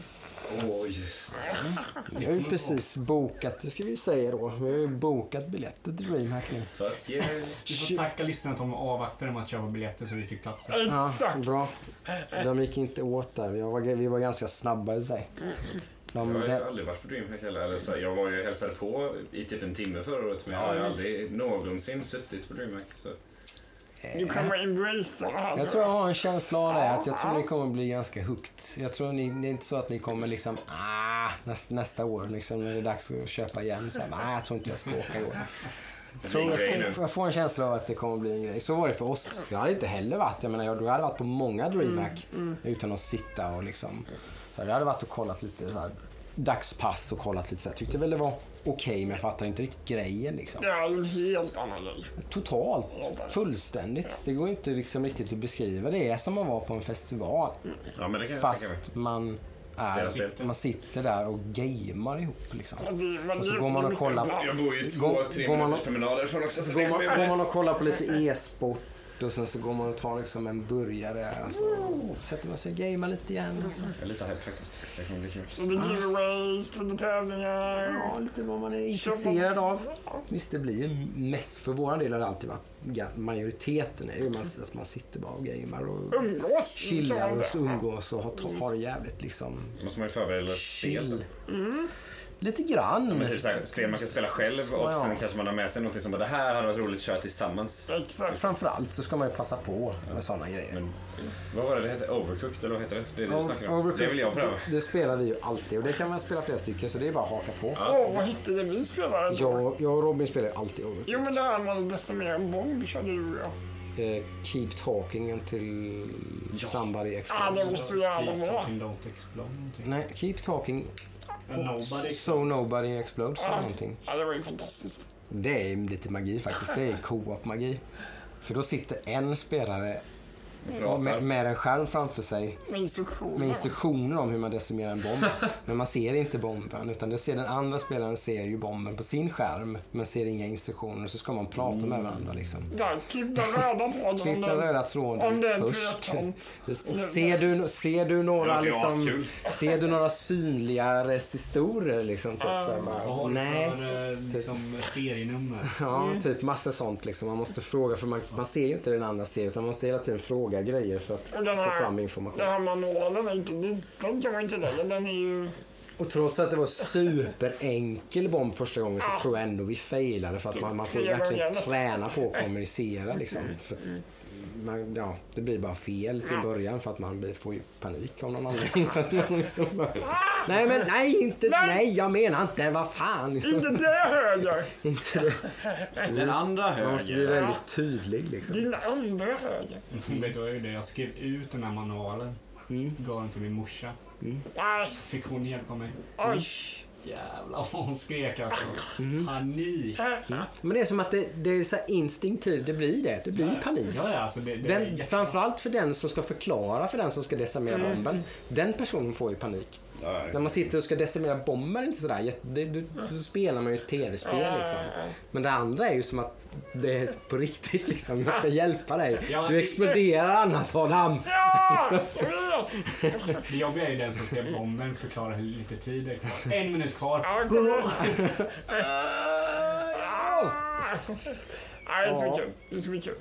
[SPEAKER 3] Oj.
[SPEAKER 1] Vi har ju precis bokat, det ska vi ju säga då. Vi har ju bokat biljetter till DreamHack nu.
[SPEAKER 3] Fuck yeah.
[SPEAKER 4] Vi får tacka lyssnarna att de avvaktade med att köpa biljetter så vi fick platser.
[SPEAKER 1] Ja,
[SPEAKER 2] Exakt.
[SPEAKER 1] bra. De gick inte åt där. Vi var, vi var ganska snabba i sig.
[SPEAKER 3] Jag
[SPEAKER 1] De,
[SPEAKER 3] har ju
[SPEAKER 1] det,
[SPEAKER 3] aldrig varit på DreamHack heller. Eller så, jag var ju hälsade på i typ en timme förra året men jag har ju aldrig någonsin suttit på DreamHack. Så.
[SPEAKER 2] Du kommer embracea
[SPEAKER 1] jag tror jag har en känsla av det. Att jag tror ni kommer bli ganska hooked. Jag tror ni, det är inte så att ni kommer liksom, ah, nästa, nästa år liksom när det är dags att köpa igen. Så här, nej, jag tror inte jag ska åka i år. Jag, tror, jag, får, jag får en känsla av att det kommer bli en grej. Så var det för oss. Jag hade inte heller varit, jag menar, jag hade varit på många DreamHack utan att sitta och liksom. Så jag hade varit och kollat lite så här, dagspass och kollat lite så här. Tyckte väl det var okej men jag fattar inte riktigt grejen liksom.
[SPEAKER 2] Det är ju en helt annan grej.
[SPEAKER 1] Totalt. Fullständigt. Det går inte liksom riktigt att beskriva. Det är som att vara på en festival.
[SPEAKER 3] Ja men det kan jag tänka mig.
[SPEAKER 1] Fast man, är, man sitter där och gamear ihop. Liksom. Och så går man och kollar på-
[SPEAKER 3] Jag bor ju två,
[SPEAKER 1] Går-
[SPEAKER 3] tre minuters
[SPEAKER 1] och-
[SPEAKER 3] promenad därifrån också. Så
[SPEAKER 1] går man, går man och kollar på lite e-sport och sen så går man och tar liksom en burgare och så sätter man sig och gamear lite igen. Och så.
[SPEAKER 3] Jag är lite hype faktiskt. Det kommer bli kul.
[SPEAKER 2] Är giveaways, det är tävlingar.
[SPEAKER 1] Ja, lite vad man är intresserad av. Visst, det blir ju mest för våran del har det alltid varit majoriteten är ju att man sitter bara och gamear och
[SPEAKER 2] Umgås.
[SPEAKER 1] chillar och umgås och har, har det jävligt liksom
[SPEAKER 3] måste man ju förbereda ett spel.
[SPEAKER 1] chill. Lite grann.
[SPEAKER 3] Men typ såhär, spel man kan spela själv och
[SPEAKER 1] Ja.
[SPEAKER 3] sen kanske man har med sig något som bara det här hade varit roligt att köra tillsammans.
[SPEAKER 2] Exakt.
[SPEAKER 1] Framförallt så ska man ju passa på med sådana grejer.
[SPEAKER 3] Men vad var det det hette? Overcooked eller vad heter det? Det är det du snackar om.
[SPEAKER 1] Overcooked,
[SPEAKER 3] Det vill jag pröva.
[SPEAKER 1] Det, det spelar vi ju alltid och det kan man spela flera stycken så det är bara att haka på.
[SPEAKER 2] Åh, vad hette det vi spelade?
[SPEAKER 1] Jag, jag och Robin spelar ju alltid Overcooked.
[SPEAKER 2] Jo, men det här med att decimera en bomb körde du och jag.
[SPEAKER 1] Eh, keep talking until somebody
[SPEAKER 2] Ah,
[SPEAKER 1] explodes.
[SPEAKER 2] det var så jävla
[SPEAKER 4] Keep
[SPEAKER 2] bra.
[SPEAKER 4] talking, don't explode någonting.
[SPEAKER 1] Nej, keep talking
[SPEAKER 4] nobody.
[SPEAKER 1] so nobody explodes eller
[SPEAKER 2] Ja.
[SPEAKER 1] någonting.
[SPEAKER 2] Ja, det var ju fantastiskt.
[SPEAKER 1] Det är lite magi faktiskt. Det är co-op-magi. För då sitter en spelare Med, med en skärm framför sig
[SPEAKER 2] Med instruktioner.
[SPEAKER 1] med instruktioner om hur man decimerar en bomb. Men man ser inte bomben utan det ser den andra spelaren ser ju bomben på sin skärm men ser inga instruktioner så ska man prata med varandra liksom.
[SPEAKER 2] Klipp den röda tråden.
[SPEAKER 1] Klipp
[SPEAKER 2] om
[SPEAKER 1] den
[SPEAKER 2] det- Om är en
[SPEAKER 1] först. Ser du, ser du några liksom, ser du några synliga resistorer liksom? Typ, så här,
[SPEAKER 4] Vad
[SPEAKER 1] bara,
[SPEAKER 4] du
[SPEAKER 1] nej.
[SPEAKER 4] för eh, liksom, serienummer?
[SPEAKER 1] Ja, typ massa sånt liksom. Man måste fråga för man, man ser ju inte den andra serien utan man måste hela tiden fråga grejer för att
[SPEAKER 2] den
[SPEAKER 1] få
[SPEAKER 2] här-
[SPEAKER 1] fram
[SPEAKER 2] Den
[SPEAKER 1] information.
[SPEAKER 2] här manualen, är inte- den- den kan man inte lägga. Den är ju...
[SPEAKER 1] Och trots att det var superenkel bomb första gången så tror jag ändå vi failade för att man, man får verkligen träna på att kommunicera liksom. För att man, ja, det blir bara fel till början för att man blir, får ju panik av någon anledning. För att man liksom bara, nej men nej inte, nej jag menar inte, vad fan.
[SPEAKER 2] Inte det höger!
[SPEAKER 1] inte det.
[SPEAKER 3] Den andra
[SPEAKER 1] Man måste bli
[SPEAKER 3] höger.
[SPEAKER 1] väldigt tydlig liksom.
[SPEAKER 2] Din andra höger.
[SPEAKER 4] Vet du vad jag gjorde? Jag skrev ut den här manualen.
[SPEAKER 1] Mm.
[SPEAKER 4] Gav den till min morsa.
[SPEAKER 2] Nej,
[SPEAKER 4] Fick hon hjälpa mig.
[SPEAKER 2] oj.
[SPEAKER 4] Jävlar vad hon skrek alltså.
[SPEAKER 1] Mm.
[SPEAKER 4] Panik.
[SPEAKER 1] Men det är som att det, det är så här instinktivt, det blir det. Det blir panik.
[SPEAKER 4] Ja, ja, alltså det, det
[SPEAKER 1] Den, framförallt för den som ska förklara för den som ska decimera
[SPEAKER 2] Mm.
[SPEAKER 1] bomben. Den personen får ju panik.
[SPEAKER 3] Ja,
[SPEAKER 1] När man sitter och ska decimera bomber inte sådär. Det, du, då spelar man ju ett tv-spel liksom. Men det andra är ju som att det är på riktigt liksom. Jag ska hjälpa dig.
[SPEAKER 4] Ja,
[SPEAKER 1] Du
[SPEAKER 4] det-
[SPEAKER 1] exploderar annars Adam.
[SPEAKER 2] Ja!
[SPEAKER 4] Det jobbiga är ju den som ser bomben förklarar hur lite tid det är kvar. En minut kvar.
[SPEAKER 2] Nej, det är så kul. Det är så kul.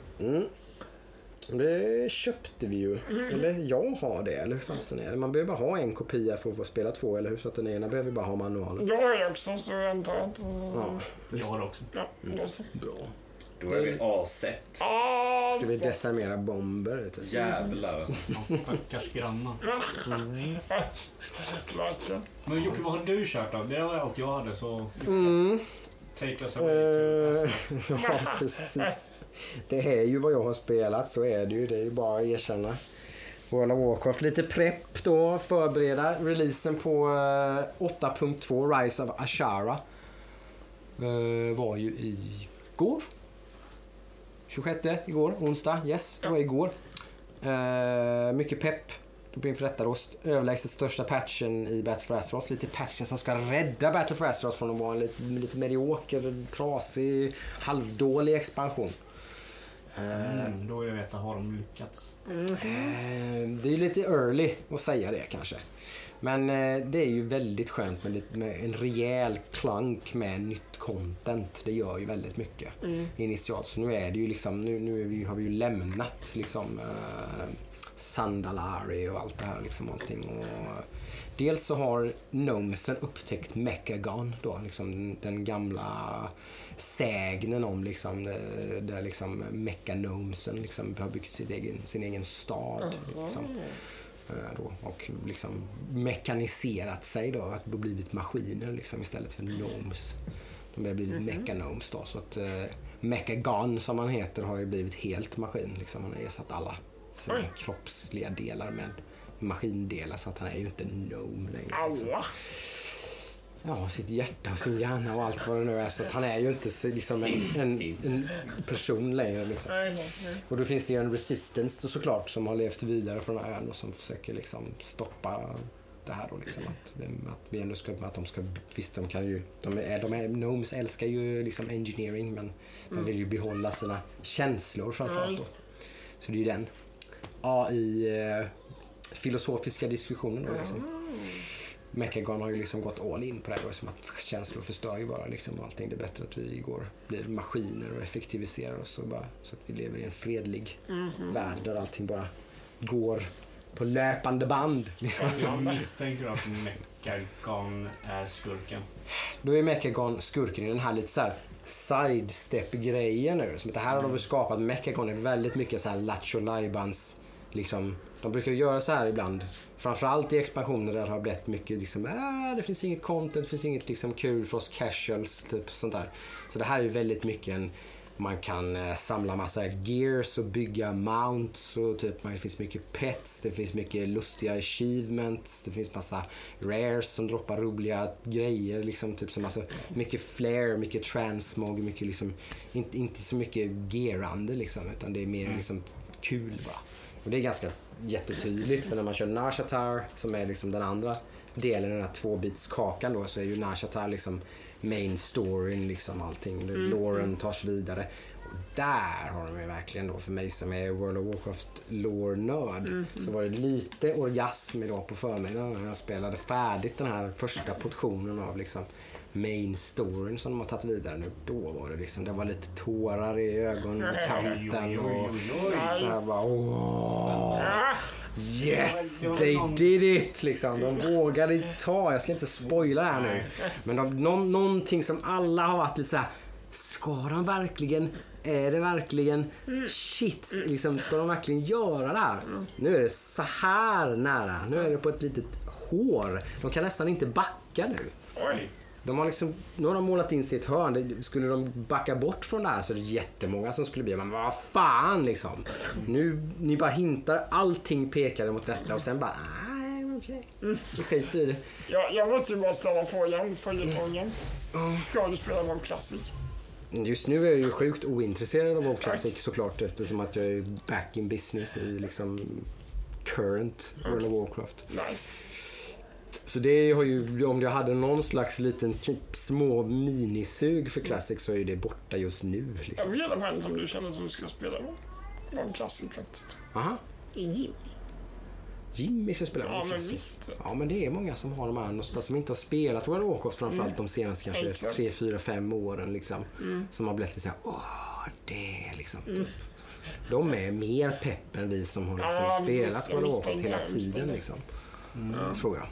[SPEAKER 1] Mm. Det köpte vi ju. Eller jag har det, eller hur fasen är det? Man behöver bara ha en kopia för att få spela två, eller hur? Så att den ena behöver bara ha manualen.
[SPEAKER 2] Jag har också, så jag antar att...
[SPEAKER 1] Ja,
[SPEAKER 4] Jag har också.
[SPEAKER 2] Ja, då så.
[SPEAKER 1] bra.
[SPEAKER 3] Då är vi asett.
[SPEAKER 2] Ah,
[SPEAKER 1] Ska vi
[SPEAKER 2] så.
[SPEAKER 1] decimera bomber? Typ.
[SPEAKER 3] Jävlar alltså.
[SPEAKER 4] Fan, stackars grannar.
[SPEAKER 2] Verkligen.
[SPEAKER 4] Men Jocke, vad har du kört då? Det var allt jag hade så
[SPEAKER 1] Mm.
[SPEAKER 4] Take us away
[SPEAKER 1] Eh,
[SPEAKER 4] to
[SPEAKER 1] ja, precis. Det är ju vad jag har spelat, så är det ju. Det är ju bara att erkänna. World of Warcraft. Lite prepp då, förbereda releasen på eh, 8.2 Rise of Ashara. Eh, var ju igår. 26 igår, onsdag. Yes, det var igår. Eh, mycket pepp. Inför detta då, st- överlägset största patchen i Battle for Azeroth. Lite patchen som ska rädda Battle for Azeroth från att vara en lite, lite medioker, trasig, halvdålig expansion. Eh,
[SPEAKER 4] Mm, då jag vet att har de lyckats.
[SPEAKER 1] Eh, Det är lite early att säga det kanske. Men eh, det är ju väldigt skönt med, lite, med en rejäl klank med nytt content. Det gör ju väldigt mycket initialt. Så nu är det ju liksom, nu, nu är vi, har vi ju lämnat liksom eh, Sandalari och allt det här liksom någonting. Och, dels så har Gnomesen upptäckt Mechagon då, liksom den, gamla sägnen om liksom, där, där liksom Mechagnomesen liksom har byggt sin egen, sin egen stad. Liksom. Eh, Då, och liksom mekaniserat sig då, att blivit maskiner liksom, istället för gnomes. De har blivit mechanomes då. Så att uh, Mechagon som han heter har ju blivit helt maskin. Liksom. Han har ersatt alla sina
[SPEAKER 2] Oj.
[SPEAKER 1] kroppsliga delar med maskindelar så att han är ju inte en gnome längre.
[SPEAKER 2] Alla.
[SPEAKER 1] Ja, sitt hjärta och sin hjärna och allt vad det nu är. Så att han är ju inte liksom en, en, en person längre. Liksom. Och då finns det ju en resistance då såklart som har levt vidare på den här ön och som försöker liksom stoppa det här då liksom att, att vi ändå ska, att de ska, visst de kan ju, de är, de är, Gnomes älskar ju liksom engineering men man vill ju behålla sina känslor framförallt då. Så det är ju den AI eh, filosofiska diskussionen då liksom. Mechagon har ju liksom gått all in på det här då, som att känslor förstör ju bara liksom allting. Det är bättre att vi går, blir maskiner och effektiviserar oss och bara, så att vi lever i en fredlig värld där allting bara går på löpande band.
[SPEAKER 4] Jag misstänker att Mechagon är skurken.
[SPEAKER 1] Då är Mechagon skurken i den här lite så här sidestep-grejen nu. Som att det här har de ju skapat. Mechagon är väldigt mycket så här Lattjo Lajbans liksom. De brukar göra så här ibland. Framförallt i expansioner där det har blivit mycket liksom, äh, det finns inget content, det finns inget liksom kul för oss casuals, typ sånt där. Så det här är väldigt mycket en man kan eh, samla massa gears och bygga mounts och typ, det finns mycket pets, det finns mycket lustiga achievements, det finns massa rares som droppar roliga grejer. Liksom, typ som alltså, mycket flair, mycket transmog, mycket liksom, inte, inte så mycket gearande liksom, utan det är mer liksom, kul bara. Och det är ganska jättetydligt för när man kör Nashatar som är liksom den andra delen, den här tvåbitskakan då, så är ju Nashatar liksom main storyn, liksom allting. Mm. Loren tas vidare. Och där har de ju verkligen då, för mig som är World of Warcraft lore-nörd, mm. så var det lite orgasm idag på förmiddagen när jag spelade färdigt den här första portionen av liksom main storyn som de har tagit vidare nu. Då var det liksom, det var lite tårar i ögonkanten och så här bara åh. Yes, they did it! Liksom. De vågade ta, jag ska inte spoila här nu. Men de, nå, någonting som alla har varit lite så här. Ska de verkligen? Är det verkligen shit? Liksom, ska de verkligen göra det här? Nu är det så här nära. Nu är det på ett litet hår. De kan nästan inte backa nu. De har liksom, nu har de målat in sig i ett hörn. Skulle de backa bort från det här så är det jättemånga som skulle bli men vad fan liksom. Nu, ni bara hintar, allting pekade mot detta och sen bara nej okej. Okay. Vi skiter i det.
[SPEAKER 2] Jag, jag måste ju bara ställa frågan, följetongen. Ska du spela WoW Classic?
[SPEAKER 1] Just nu är jag ju sjukt ointresserad av WoW Classic såklart eftersom att jag är back in business i liksom current World of Warcraft.
[SPEAKER 2] Nice.
[SPEAKER 1] Så det har ju, om jag hade någon slags liten typ små minisug för Classic så är ju det borta just nu. Liksom.
[SPEAKER 2] Jag vet en som du känner som du ska spela en Classic faktiskt.
[SPEAKER 1] Aha.
[SPEAKER 2] Jim.
[SPEAKER 1] Jimmy ska spela
[SPEAKER 2] Ja, men visst.
[SPEAKER 1] Ja, men det är många som har de här som inte har spelat World of Warcraft framförallt mm. de senaste kanske Exakt. 3, 4, 5 åren liksom. Mm. Som har blivit lite såhär, åh, det liksom. Mm. De är mer pepp än vi som har liksom ja, spelat World of Warcraft hela tiden liksom. Mm. Tror jag.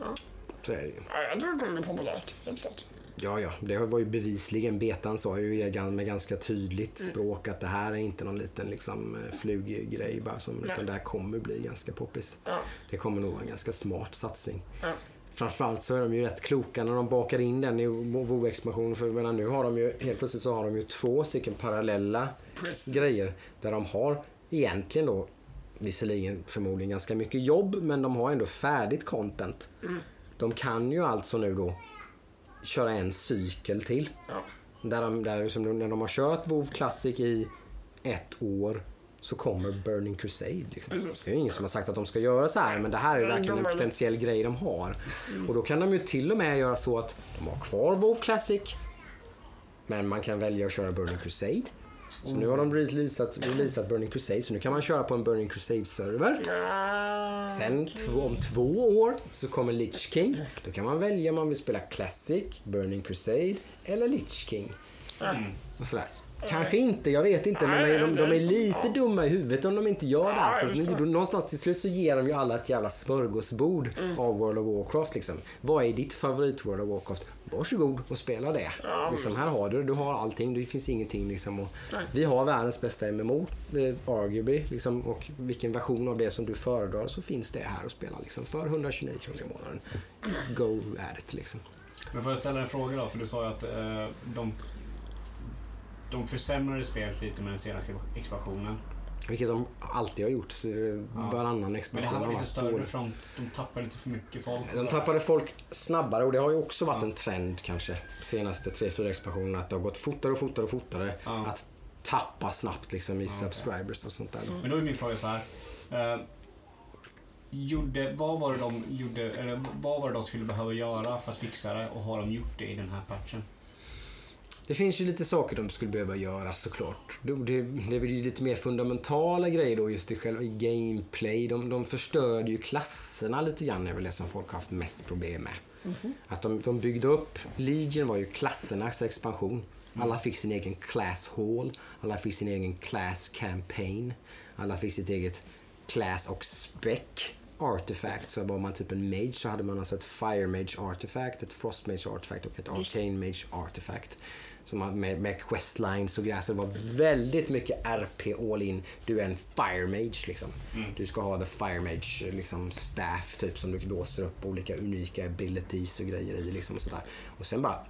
[SPEAKER 2] Ja.
[SPEAKER 1] Så är det ju.
[SPEAKER 2] Ja, jag tror det kommer bli populärt, helt klart.
[SPEAKER 1] Ja, ja. Det var ju bevisligen, betan sa ju med ganska tydligt mm. språk att det här är inte någon liten liksom, eh, fluggrej bara. Som, utan det här kommer bli ganska poppis.
[SPEAKER 2] Ja.
[SPEAKER 1] Det kommer nog vara en ganska smart satsning.
[SPEAKER 2] Ja.
[SPEAKER 1] Framförallt så är de ju rätt kloka när de bakar in den i WoW-expansionen. För menar, nu har de ju, helt plötsligt så har de ju två stycken parallella
[SPEAKER 2] Precis.
[SPEAKER 1] grejer. Där de har egentligen då visserligen förmodligen ganska mycket jobb men de har ändå färdigt content.
[SPEAKER 2] Mm.
[SPEAKER 1] De kan ju alltså nu då köra en cykel till.
[SPEAKER 2] Ja.
[SPEAKER 1] Där de, där som när de har kört WoW Classic i ett år så kommer Burning Crusade. Liksom. Det är ju ingen som har sagt att de ska göra så här men det här är verkligen en potentiell grej de har. Mm. Och då kan de ju till och med göra så att de har kvar WoW Classic men man kan välja att köra Burning Crusade. Så nu har de releasat, releasat Burning Crusade så nu kan man köra på en Burning Crusade-server. Sen två, om två år så kommer Lich King. Då kan man välja om man vill spela Classic, Burning Crusade eller Lich King. Och sådär. Kanske inte, jag vet inte. Men de, de är lite dumma i huvudet om de inte gör det här. För någonstans till slut så ger de ju alla ett jävla smörgåsbord
[SPEAKER 2] mm.
[SPEAKER 1] av World of Warcraft. Liksom. Vad är ditt favorit World of Warcraft? Varsågod och spela det.
[SPEAKER 2] Ja,
[SPEAKER 1] liksom, här har du du har allting. Det finns ingenting. Liksom, och vi har världens bästa MMO, arguably. Liksom, och vilken version av det som du föredrar så finns det här att spela liksom, för 129 kronor i månaden. Go at it liksom.
[SPEAKER 4] Men får jag ställa en fråga då? För du sa ju att eh, de de försämrade spelet lite med den senaste expansionen.
[SPEAKER 1] Vilket de alltid har gjort. Så ja. Varannan expansion
[SPEAKER 4] Men det här var lite större för de, de tappade lite för mycket folk.
[SPEAKER 1] De tappade folk snabbare och det har ju också varit ja. en trend kanske. Senaste 3-4 expansionerna. Att det har gått fortare och fortare och fortare.
[SPEAKER 4] Ja.
[SPEAKER 1] Att tappa snabbt liksom i subscribers och sånt där.
[SPEAKER 4] Men då är min fråga så här. Uh, gjorde, vad, var det de gjorde, eller vad var det de skulle behöva göra för att fixa det och har de gjort det i den här patchen?
[SPEAKER 1] Det finns ju lite saker de skulle behöva göra såklart. Det, det, det är väl lite mer fundamentala grejer då just i själva gameplay. De, de förstörde ju klasserna lite grann är väl det som folk har haft mest problem med.
[SPEAKER 2] Mm -hmm.
[SPEAKER 1] Att de, de byggde upp, Legion var ju klassernas expansion. Alla fick sin egen class hall, alla fick sin egen class campaign. Alla fick sitt eget class och spec artifact. Så var man typ en mage så hade man alltså ett fire mage artifact, ett frost mage artifact och ett arcane mage artifact. Som med, med questlines och grejer. Så det var väldigt mycket RP all in. Du är en fire mage liksom. Du ska ha the fire mage liksom staff typ som du låser upp olika unika abilities och grejer i liksom och sådär. Och sen bara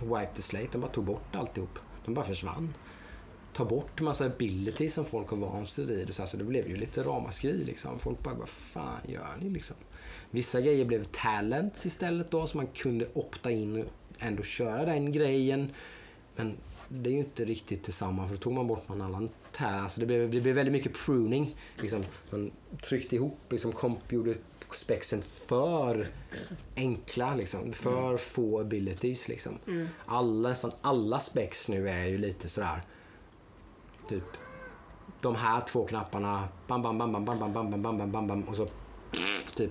[SPEAKER 1] wipe the slate. De bara tog bort alltihop. De bara försvann. Ta bort massa abilities som folk har vant sig vid. och Så alltså, det blev ju lite ramaskri liksom. Folk bara, vad fan gör ni liksom? Vissa grejer blev talents istället då, så man kunde opta in ändå köra den grejen. Men det är ju inte riktigt detsamma, för då tog man bort någon annan talent. Alltså det, blev, det blev väldigt mycket pruning. Liksom, man tryckte ihop, liksom, komp gjorde spexen för enkla, liksom, för få abilities. Liksom. Alla, nästan alla spex nu är ju lite sådär, typ de här två knapparna, bam, bam, bam, bam, bam, bam, bam, bam, bam, bam, bam, bam, och så typ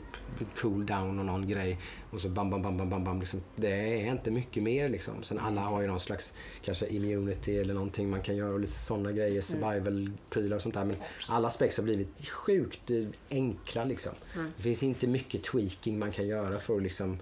[SPEAKER 1] cool down och någon grej och så bam, bam, bam, bam, bam, bam. Liksom, det är inte mycket mer liksom. Sen alla har ju någon slags kanske immunity eller någonting man kan göra och lite sådana grejer, survival-prylar och sånt där. Men alla spex har blivit sjukt eh, enkla liksom. Det finns inte mycket tweaking man kan göra för att liksom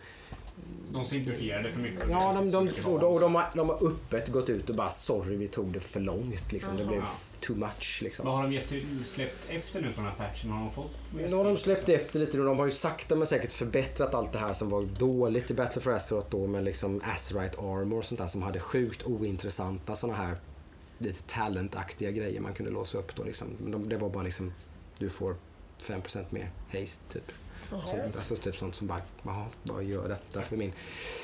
[SPEAKER 4] De simplifierade för mycket.
[SPEAKER 1] Ja, de, de,
[SPEAKER 4] Mycket
[SPEAKER 1] och, de, de, har, de har öppet gått ut och bara sorry vi tog det för långt. Liksom. Det blev
[SPEAKER 4] Ja.
[SPEAKER 1] too much. Liksom.
[SPEAKER 4] Vad har de gett, släppt efter nu på den här patchen? Har de fått
[SPEAKER 1] Nu har de släppt efter lite och de har ju sakta men säkert förbättrat allt det här som var dåligt i Battle for Azeroth då med liksom Azerite Armor och sånt där som hade sjukt ointressanta såna här lite talentaktiga grejer man kunde låsa upp då liksom. Det var bara liksom du får 5% mer haste typ. Så, alltså typ sånt som bara, jaha, vad gör detta för min?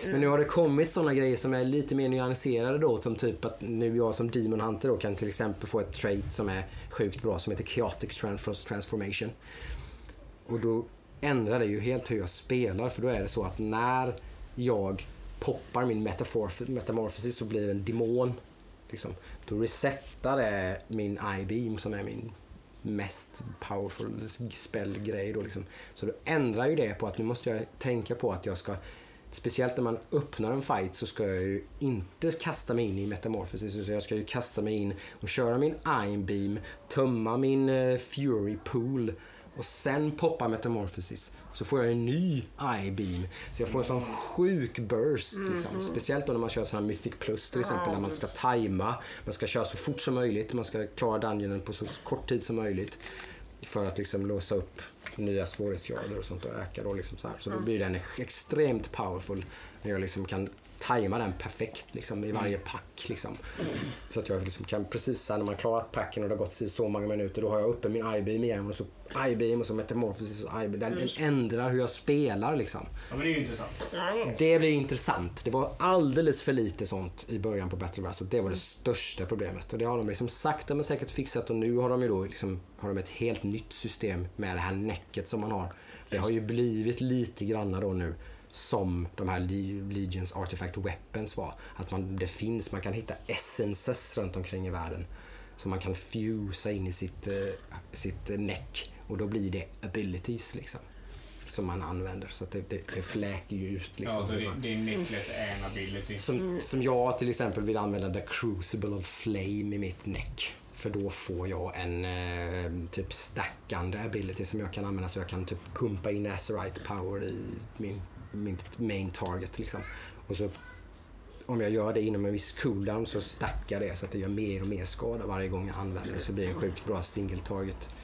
[SPEAKER 1] Men nu har det kommit såna grejer som är lite mer nyanserade då. Som typ att nu jag som Demon Hunter då kan till exempel få ett trait som är sjukt bra som heter Chaotic Trans- Transformation. Och då ändrar det ju helt hur jag spelar för då är det så att när jag poppar min metamorphosis så blir det en demon. Liksom. Då resetar det min I-beam som är min mest powerful spellgrej då liksom. Så då ändrar ju det på att nu måste jag tänka på att jag ska Speciellt när man öppnar en fight så ska jag ju inte kasta mig in i metamorphosis. Så jag ska ju kasta mig in och köra min Iron Beam, tömma min eh, Fury Pool och sen poppa metamorphosis. Så får jag en ny I-beam. Så jag får en sån sjuk burst. Liksom. Speciellt då när man kör här Mythic Plus till exempel. Där man ska tajma. Man ska köra så fort som möjligt. Man ska klara dungeonen på så kort tid som möjligt. För att liksom låsa upp nya svårighetsgrader och sånt och öka då liksom så här. Så då blir den extremt powerful. När jag liksom kan tajma den perfekt liksom i varje pack liksom. Så att jag liksom kan precis när man klarat packen och det har gått så många minuter då har jag uppe min I-beam igen och så I-beam och så metamorphosis och I-beam. Den, den ändrar hur jag spelar liksom.
[SPEAKER 4] Ja, men det är ju intressant.
[SPEAKER 1] Det blir intressant. Det var alldeles för lite sånt i början på Battle Royale. Så det var det största problemet. Och det har de liksom sakta men säkert fixat och nu har de ju då liksom, har de ett helt nytt system med det här näcket som man har. Det har ju blivit lite granna då nu som de här Le- Legions Artifact Weapons var. Att man, det finns, man kan hitta essences runt omkring i världen. Som man kan fusa in i sitt, eh, sitt näck. Och då blir det abilities liksom. Som man använder. Så det, det, det fläker ju ut liksom.
[SPEAKER 4] Ja, så det, det är necklace and ability.
[SPEAKER 1] Som, som jag till exempel vill använda The Crucible of Flame i mitt näck. För då får jag en eh, typ stackande ability som jag kan använda så jag kan typ pumpa in Azerite power i min, min main target liksom. Och så om jag gör det inom en viss cooldown så stackar det så att det gör mer och mer skada varje gång jag använder det. Så det blir en sjukt bra single target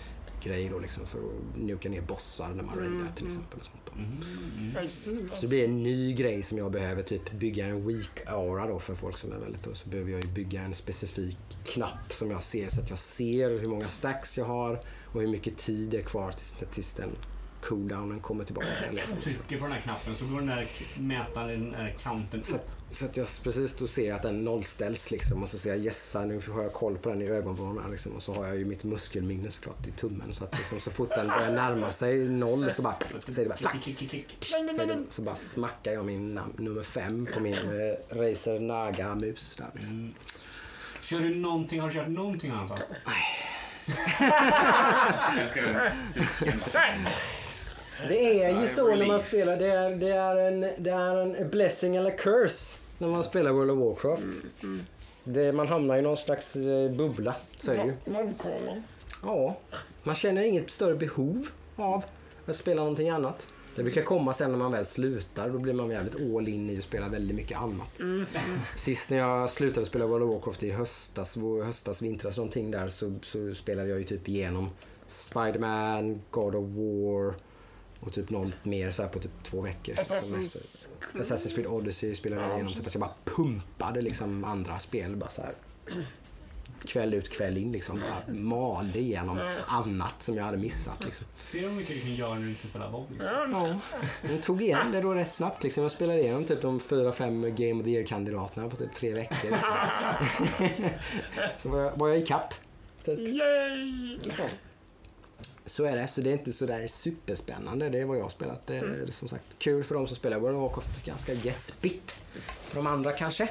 [SPEAKER 1] grej då liksom för att nuka ner bossar när man raidar till exempel. Och sånt
[SPEAKER 2] see.
[SPEAKER 1] Så det blir en ny grej som jag behöver typ bygga en weak aura då för folk som är väldigt då. Så behöver jag ju bygga en specifik knapp som jag ser så att jag ser hur många stacks jag har och hur mycket tid det är kvar tills, tills den cooldownen kommer tillbaka. Liksom.
[SPEAKER 4] Trycker på den här knappen så går den där mätaren, den här counten
[SPEAKER 1] Så,
[SPEAKER 4] upp.
[SPEAKER 1] så att jag precis då ser jag att den nollställs liksom och så ser jag yesa nu har jag koll på den i ögonvrårna liksom och så har jag ju mitt muskelminne såklart i tummen så att liksom, så fort den börjar närma sig noll så bara säger det bara slack. Så, så bara smackar jag min nummer fem på min eh, Razer Naga-mus där. Liksom.
[SPEAKER 4] Mm. Kör du någonting, har du kört någonting annat? va?
[SPEAKER 3] Jag älskar den cykeln.
[SPEAKER 1] Det är ju så när man spelar. Det är, det, är en, det är en blessing eller curse när man spelar World of Warcraft. Det, man hamnar i någon slags eh, bubbla. Så är det ju. Ja, man känner inget större behov av att spela någonting annat. Det brukar komma sen när man väl slutar. Då blir man jävligt all in i att spela väldigt mycket annat. Sist när jag slutade spela World of Warcraft i höstas, höstas vintras någonting där så, så spelade jag ju typ igenom Spiderman, God of War och typ något mer så här på typ två veckor.
[SPEAKER 2] Assassin's
[SPEAKER 1] efter- Assassin's Creed Odyssey spelade jag
[SPEAKER 2] Ja,
[SPEAKER 1] igenom. Typ, jag bara pumpade liksom andra spel. Bara så här. Kväll ut, kväll in liksom. Bara malde igenom annat som jag hade missat. Liksom.
[SPEAKER 4] Ser du hur mycket du kan göra när du inte spelar WoW?
[SPEAKER 2] Ja,
[SPEAKER 1] Ja, jag tog igen det då rätt snabbt. Liksom. Jag spelade igenom typ de fyra, fem Game of the Year-kandidaterna på typ tre veckor. Liksom. så var jag, var jag i kapp. Typ.
[SPEAKER 2] Yay!
[SPEAKER 1] Så är det. Så det är inte så där superspännande. Det är vad jag har spelat. Det är som sagt kul för de som spelar World of Warcraft. Ganska gäspigt för de andra kanske.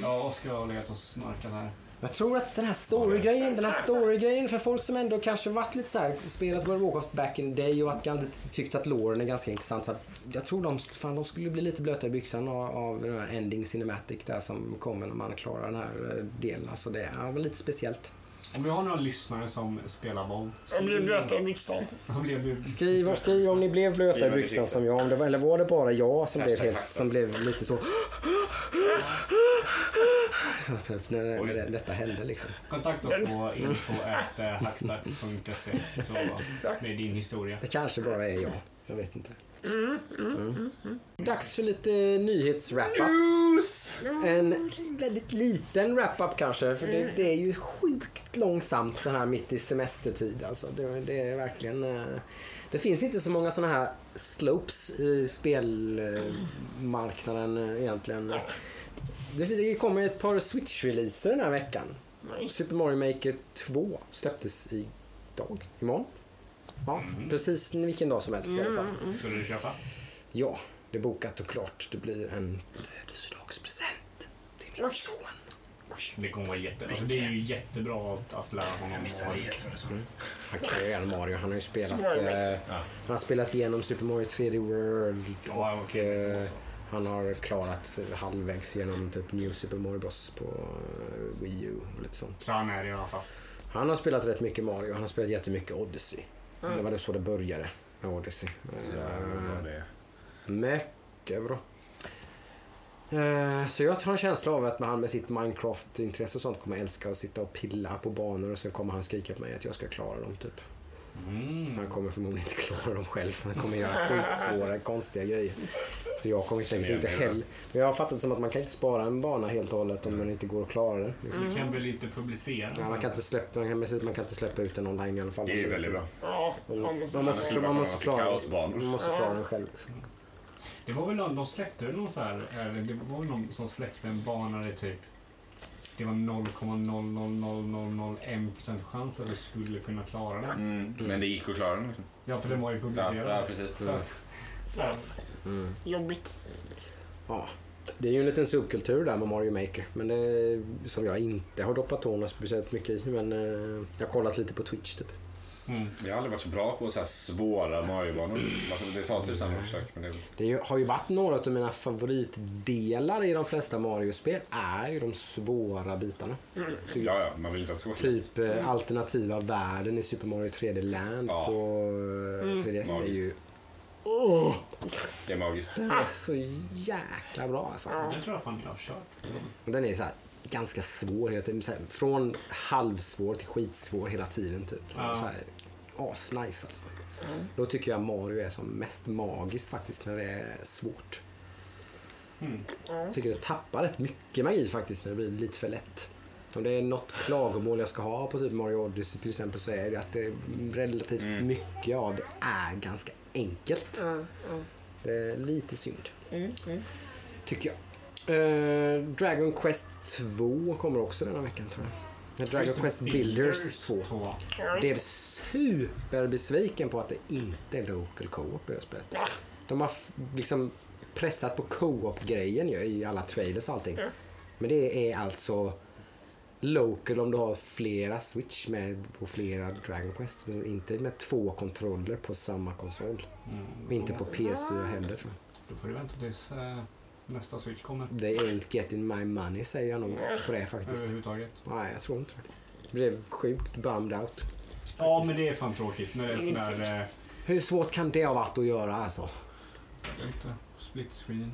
[SPEAKER 4] Ja, Oskar har legat och snarkat här.
[SPEAKER 1] Jag tror att den här story-grejen, den här story-grejen för folk som ändå kanske varit lite så här, spelat World of Warcraft back in the day och tyckt att loren är ganska intressant. Så jag tror de, fan, de skulle bli lite blöta i byxan av, av den här ending cinematic där som kommer när man klarar den här eh, delen. Alltså det är väl lite speciellt.
[SPEAKER 4] Om vi har några lyssnare som spelar WoW.
[SPEAKER 2] Jag blir blöt i byxan.
[SPEAKER 4] Blev?
[SPEAKER 1] Skriv, skriv om ni blev blöta i byxan som jag. Om det var, eller var det bara jag som, blev, helt, som blev lite så... så typ, när, det- när det, detta hände liksom.
[SPEAKER 4] Kontakta oss på info.hackstacks.se så med din historia.
[SPEAKER 1] Det kanske bara är jag. Jag vet inte. Mm. Dags för lite nyhetswrap-up. En väldigt liten wrap-up kanske. För det, det är ju sjukt långsamt så här mitt i semestertid. Alltså, det, det är verkligen... eh, Det finns inte så många såna här slopes i spelmarknaden eh, egentligen. Det, det kommer ett par Switch-releaser den här veckan. Super Mario Maker 2 släpptes idag, imorgon. Ja, precis vilken dag som helst i alla fall.
[SPEAKER 4] Skulle du köpa?
[SPEAKER 1] Ja, det är bokat och klart. Det blir en födelsedagspresent till min son.
[SPEAKER 4] Det kommer vara jätte... Alltså det är ju jättebra att, att lära honom. vad-
[SPEAKER 1] Han kan ju redan Mario. Han har ju spelat,
[SPEAKER 2] Mario
[SPEAKER 1] eh, han har spelat igenom Super Mario 3D World
[SPEAKER 4] Ja,
[SPEAKER 1] och
[SPEAKER 4] okej.
[SPEAKER 1] eh, han har klarat halvvägs genom typ New Super Mario Bros på eh, Wii U och lite sånt.
[SPEAKER 4] Så han är redan fast.
[SPEAKER 1] Han har spelat rätt mycket Mario. Han har spelat jättemycket Odyssey. Det var det så det började med Odyssey. Eh, Mycket bra. Eh, Så jag har en känsla av att han med sitt Minecraft-intresse och sånt kommer älska att sitta och pilla på banor och sen kommer han skrika på mig att jag ska klara dem typ.
[SPEAKER 4] Mm.
[SPEAKER 1] Han kommer förmodligen inte klara dem själv. Han kommer göra skitsvåra, konstiga grejer. Så jag kommer säkert inte heller. Men jag har fattat som att man kan inte spara en bana helt och hållet om man inte går att klara den. Liksom.
[SPEAKER 4] Du kan väl inte publicera?
[SPEAKER 1] Ja, man, kan inte släppa, man, kan, man kan inte släppa ut den online i alla fall.
[SPEAKER 3] Det är ju väldigt bra.
[SPEAKER 2] Ja,
[SPEAKER 1] Man måste, man måste, man måste klara, man måste klara den själv. Liksom.
[SPEAKER 4] Det var väl någon, de släppte någon så här, eller det var någon som släppte en bana där typ det var 0,00001% chans att du skulle kunna klara den.
[SPEAKER 3] Mm. Men det gick att klara den.
[SPEAKER 4] Ja, för den var ju
[SPEAKER 3] Ja,
[SPEAKER 4] publicerad.
[SPEAKER 3] ja, precis.
[SPEAKER 4] Så, att-
[SPEAKER 2] Fast
[SPEAKER 1] Mm.
[SPEAKER 2] jobbigt.
[SPEAKER 1] Ja. Det är ju en liten subkultur där med Mario Maker. Men det, som jag inte har doppat tårna speciellt mycket i. Men eh, jag har kollat lite på Twitch typ.
[SPEAKER 4] mm.
[SPEAKER 3] Jag har aldrig varit så bra på så här svåra Mario-banor. Alltså, det tar tusan att försöka. Men det...
[SPEAKER 1] Det är har ju varit några av mina favoritdelar i de flesta Mario-spel. Är ju de svåra bitarna. Typ,
[SPEAKER 3] Ja, ja, man vill inte det svårt.
[SPEAKER 1] typ eh, alternativa världen i Super Mario 3D Land
[SPEAKER 3] Ja.
[SPEAKER 1] på eh, 3DS är
[SPEAKER 3] Magiskt.
[SPEAKER 1] ju... Åh!
[SPEAKER 3] Det är magiskt.
[SPEAKER 1] Den är så jäkla bra alltså.
[SPEAKER 4] Det tror jag fan jag har kört.
[SPEAKER 1] Den är så här, ganska svår hela tiden. Så här, från halvsvår till skitsvår hela tiden typ.
[SPEAKER 4] Ja.
[SPEAKER 1] Så här, asnice alltså. Då tycker jag Mario är som mest magiskt faktiskt när det är svårt.
[SPEAKER 4] Mm.
[SPEAKER 1] Jag tycker det tappar rätt mycket magi faktiskt när det blir lite för lätt. Om det är något klagomål jag ska ha på typ Mario Odyssey till exempel så är det att det relativt
[SPEAKER 3] Mm.
[SPEAKER 1] mycket av det är ganska enkelt.
[SPEAKER 2] Mm, mm,
[SPEAKER 1] Det är lite synd.
[SPEAKER 2] mm, mm.
[SPEAKER 1] Tycker jag. Eh, Dragon Quest 2 kommer också denna veckan tror jag. Dragon Quest Builders 2.
[SPEAKER 4] två.
[SPEAKER 1] Blev superbesviken på att det inte är local co-op i det spelet. De har liksom pressat på co-op-grejen ju i alla trailers och allting. Men det är alltså local om du har flera switch med på flera Dragon Quest. Men inte med två kontroller på samma konsol.
[SPEAKER 4] Mm.
[SPEAKER 1] Och inte på PS4 heller tror jag.
[SPEAKER 4] Då får du vänta tills eh, nästa switch kommer.
[SPEAKER 1] They ain't getting my money säger jag nog på det faktiskt.
[SPEAKER 4] Överhuvudtaget.
[SPEAKER 1] Nej, jag tror inte det. Blev sjukt bummed out.
[SPEAKER 4] Ja, men det är fan tråkigt när det är sån där... Eh,
[SPEAKER 1] Hur svårt kan det ha varit att göra alltså?
[SPEAKER 4] jag vet inte, split screen.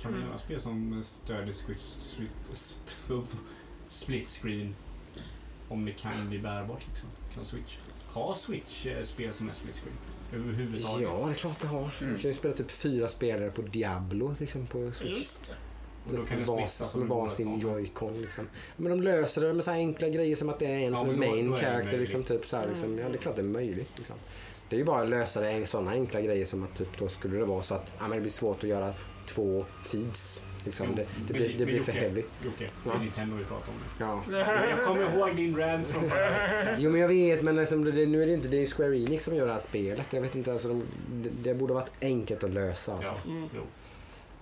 [SPEAKER 4] Kan man
[SPEAKER 2] Mm.
[SPEAKER 4] göra spel som stödjer switch, switch, split screen? Om det kan bli bärbart liksom. Kan Switch ha Switch eh, spel som är split screen? Överhuvudtaget?
[SPEAKER 1] Ja, det är klart det har.
[SPEAKER 3] Mm.
[SPEAKER 1] Du kan ju spela typ fyra spelare på Diablo liksom på Switch.
[SPEAKER 2] Just det.
[SPEAKER 4] Och då kan det
[SPEAKER 1] var,
[SPEAKER 4] splitta som
[SPEAKER 1] varsin joycon liksom. Men de löser det med så här enkla grejer som att det är en
[SPEAKER 4] Ja,
[SPEAKER 1] som är
[SPEAKER 4] då-
[SPEAKER 1] main
[SPEAKER 4] då är det
[SPEAKER 1] character. Liksom, typ, så här, liksom. Ja, det är klart det är möjligt. Liksom. Det är ju bara att lösa det sådana enkla grejer som att typ, då skulle det vara så att ja, men det blir svårt att göra två feeds. Liksom.
[SPEAKER 4] Jo,
[SPEAKER 1] Det, det,
[SPEAKER 4] men-
[SPEAKER 1] blir, det blir för
[SPEAKER 4] Jocke,
[SPEAKER 1] heavy.
[SPEAKER 4] Jocke, det
[SPEAKER 1] Ja.
[SPEAKER 4] är Nintendo vi pratar om nu.
[SPEAKER 1] Ja.
[SPEAKER 4] Jag kommer ihåg din rant från förra
[SPEAKER 1] Jo men jag vet men liksom, det, nu är det inte det är Square Enix som gör det här spelet. Jag vet inte, alltså, de, det, det borde varit enkelt att lösa. Alltså.
[SPEAKER 4] Ja,
[SPEAKER 2] Mm.
[SPEAKER 4] jo.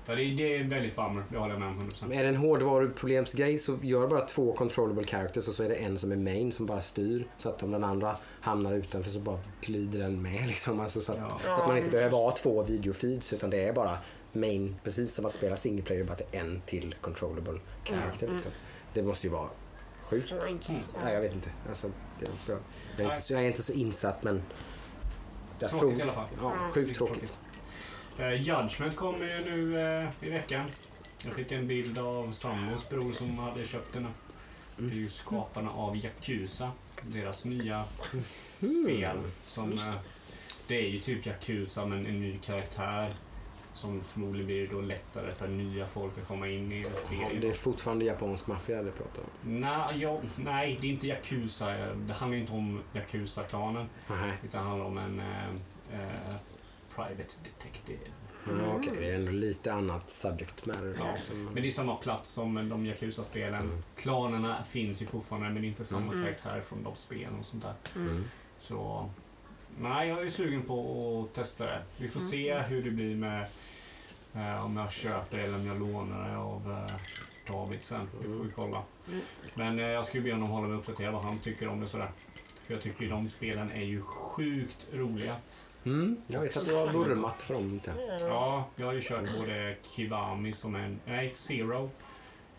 [SPEAKER 4] Ja, det, är, det är väldigt bummer, det håller jag med om 100%.
[SPEAKER 1] Men är det en hårdvaruproblemsgrej så gör bara två controllable characters och så är det en som är main som bara styr. Så att om den andra hamnar utanför så bara glider den med liksom. Alltså, så, att,
[SPEAKER 4] Ja.
[SPEAKER 1] så att man inte behöver ha två videofeeds utan det är bara main. Precis som att spela single player, bara att det är en till controllable character.
[SPEAKER 2] Mm.
[SPEAKER 1] Liksom. Det måste ju vara sjukt.
[SPEAKER 2] Enkelt.
[SPEAKER 1] Nej, jag vet inte. Alltså, jag, jag, jag, är inte så, jag är inte så insatt men... Jag
[SPEAKER 4] Tråkigt i
[SPEAKER 1] tror,
[SPEAKER 4] alla fall.
[SPEAKER 1] Ja,
[SPEAKER 2] Mm.
[SPEAKER 1] sjukt tråkigt.
[SPEAKER 4] Eh, Judgment kommer ju nu eh, i veckan. Jag fick en bild av sambons bror som hade köpt den. Det är ju skaparna av Yakuza. Deras nya spel. Som, eh, det är ju typ Yakuza men en ny karaktär. Som förmodligen blir då lättare för nya folk att komma in i
[SPEAKER 1] Ja,
[SPEAKER 4] serien.
[SPEAKER 1] det är fortfarande japansk maffia det pratar om.
[SPEAKER 4] Nej, ja, nej, det är inte Yakuza. Det handlar inte om Yakuza-klanen.
[SPEAKER 1] Nej.
[SPEAKER 4] Utan handlar om en eh, eh, private detective.
[SPEAKER 1] Ja, Okej, det är ändå lite annat subject matter.
[SPEAKER 4] Ja,
[SPEAKER 1] liksom.
[SPEAKER 4] Men det är samma plats som de Yakuza-spelen.
[SPEAKER 1] Mm.
[SPEAKER 4] Klanerna finns ju fortfarande men inte samma
[SPEAKER 2] Mm.
[SPEAKER 4] karaktär från de spelen och sånt där.
[SPEAKER 1] Mm.
[SPEAKER 4] Så nej, jag är slugen på att testa det. Vi får
[SPEAKER 2] Mm.
[SPEAKER 4] se hur det blir med eh, om jag köper det eller om jag lånar det av eh, David sen. Det får vi kolla.
[SPEAKER 2] Mm.
[SPEAKER 4] Men eh, jag skulle be honom hålla mig uppdaterad vad han tycker om det sådär. För jag tycker de spelen är ju sjukt roliga.
[SPEAKER 1] Mm. Jag vet att du har vurmat för dem. inte?
[SPEAKER 4] Ja, jag har ju kört både Kiwami som en, nej Zero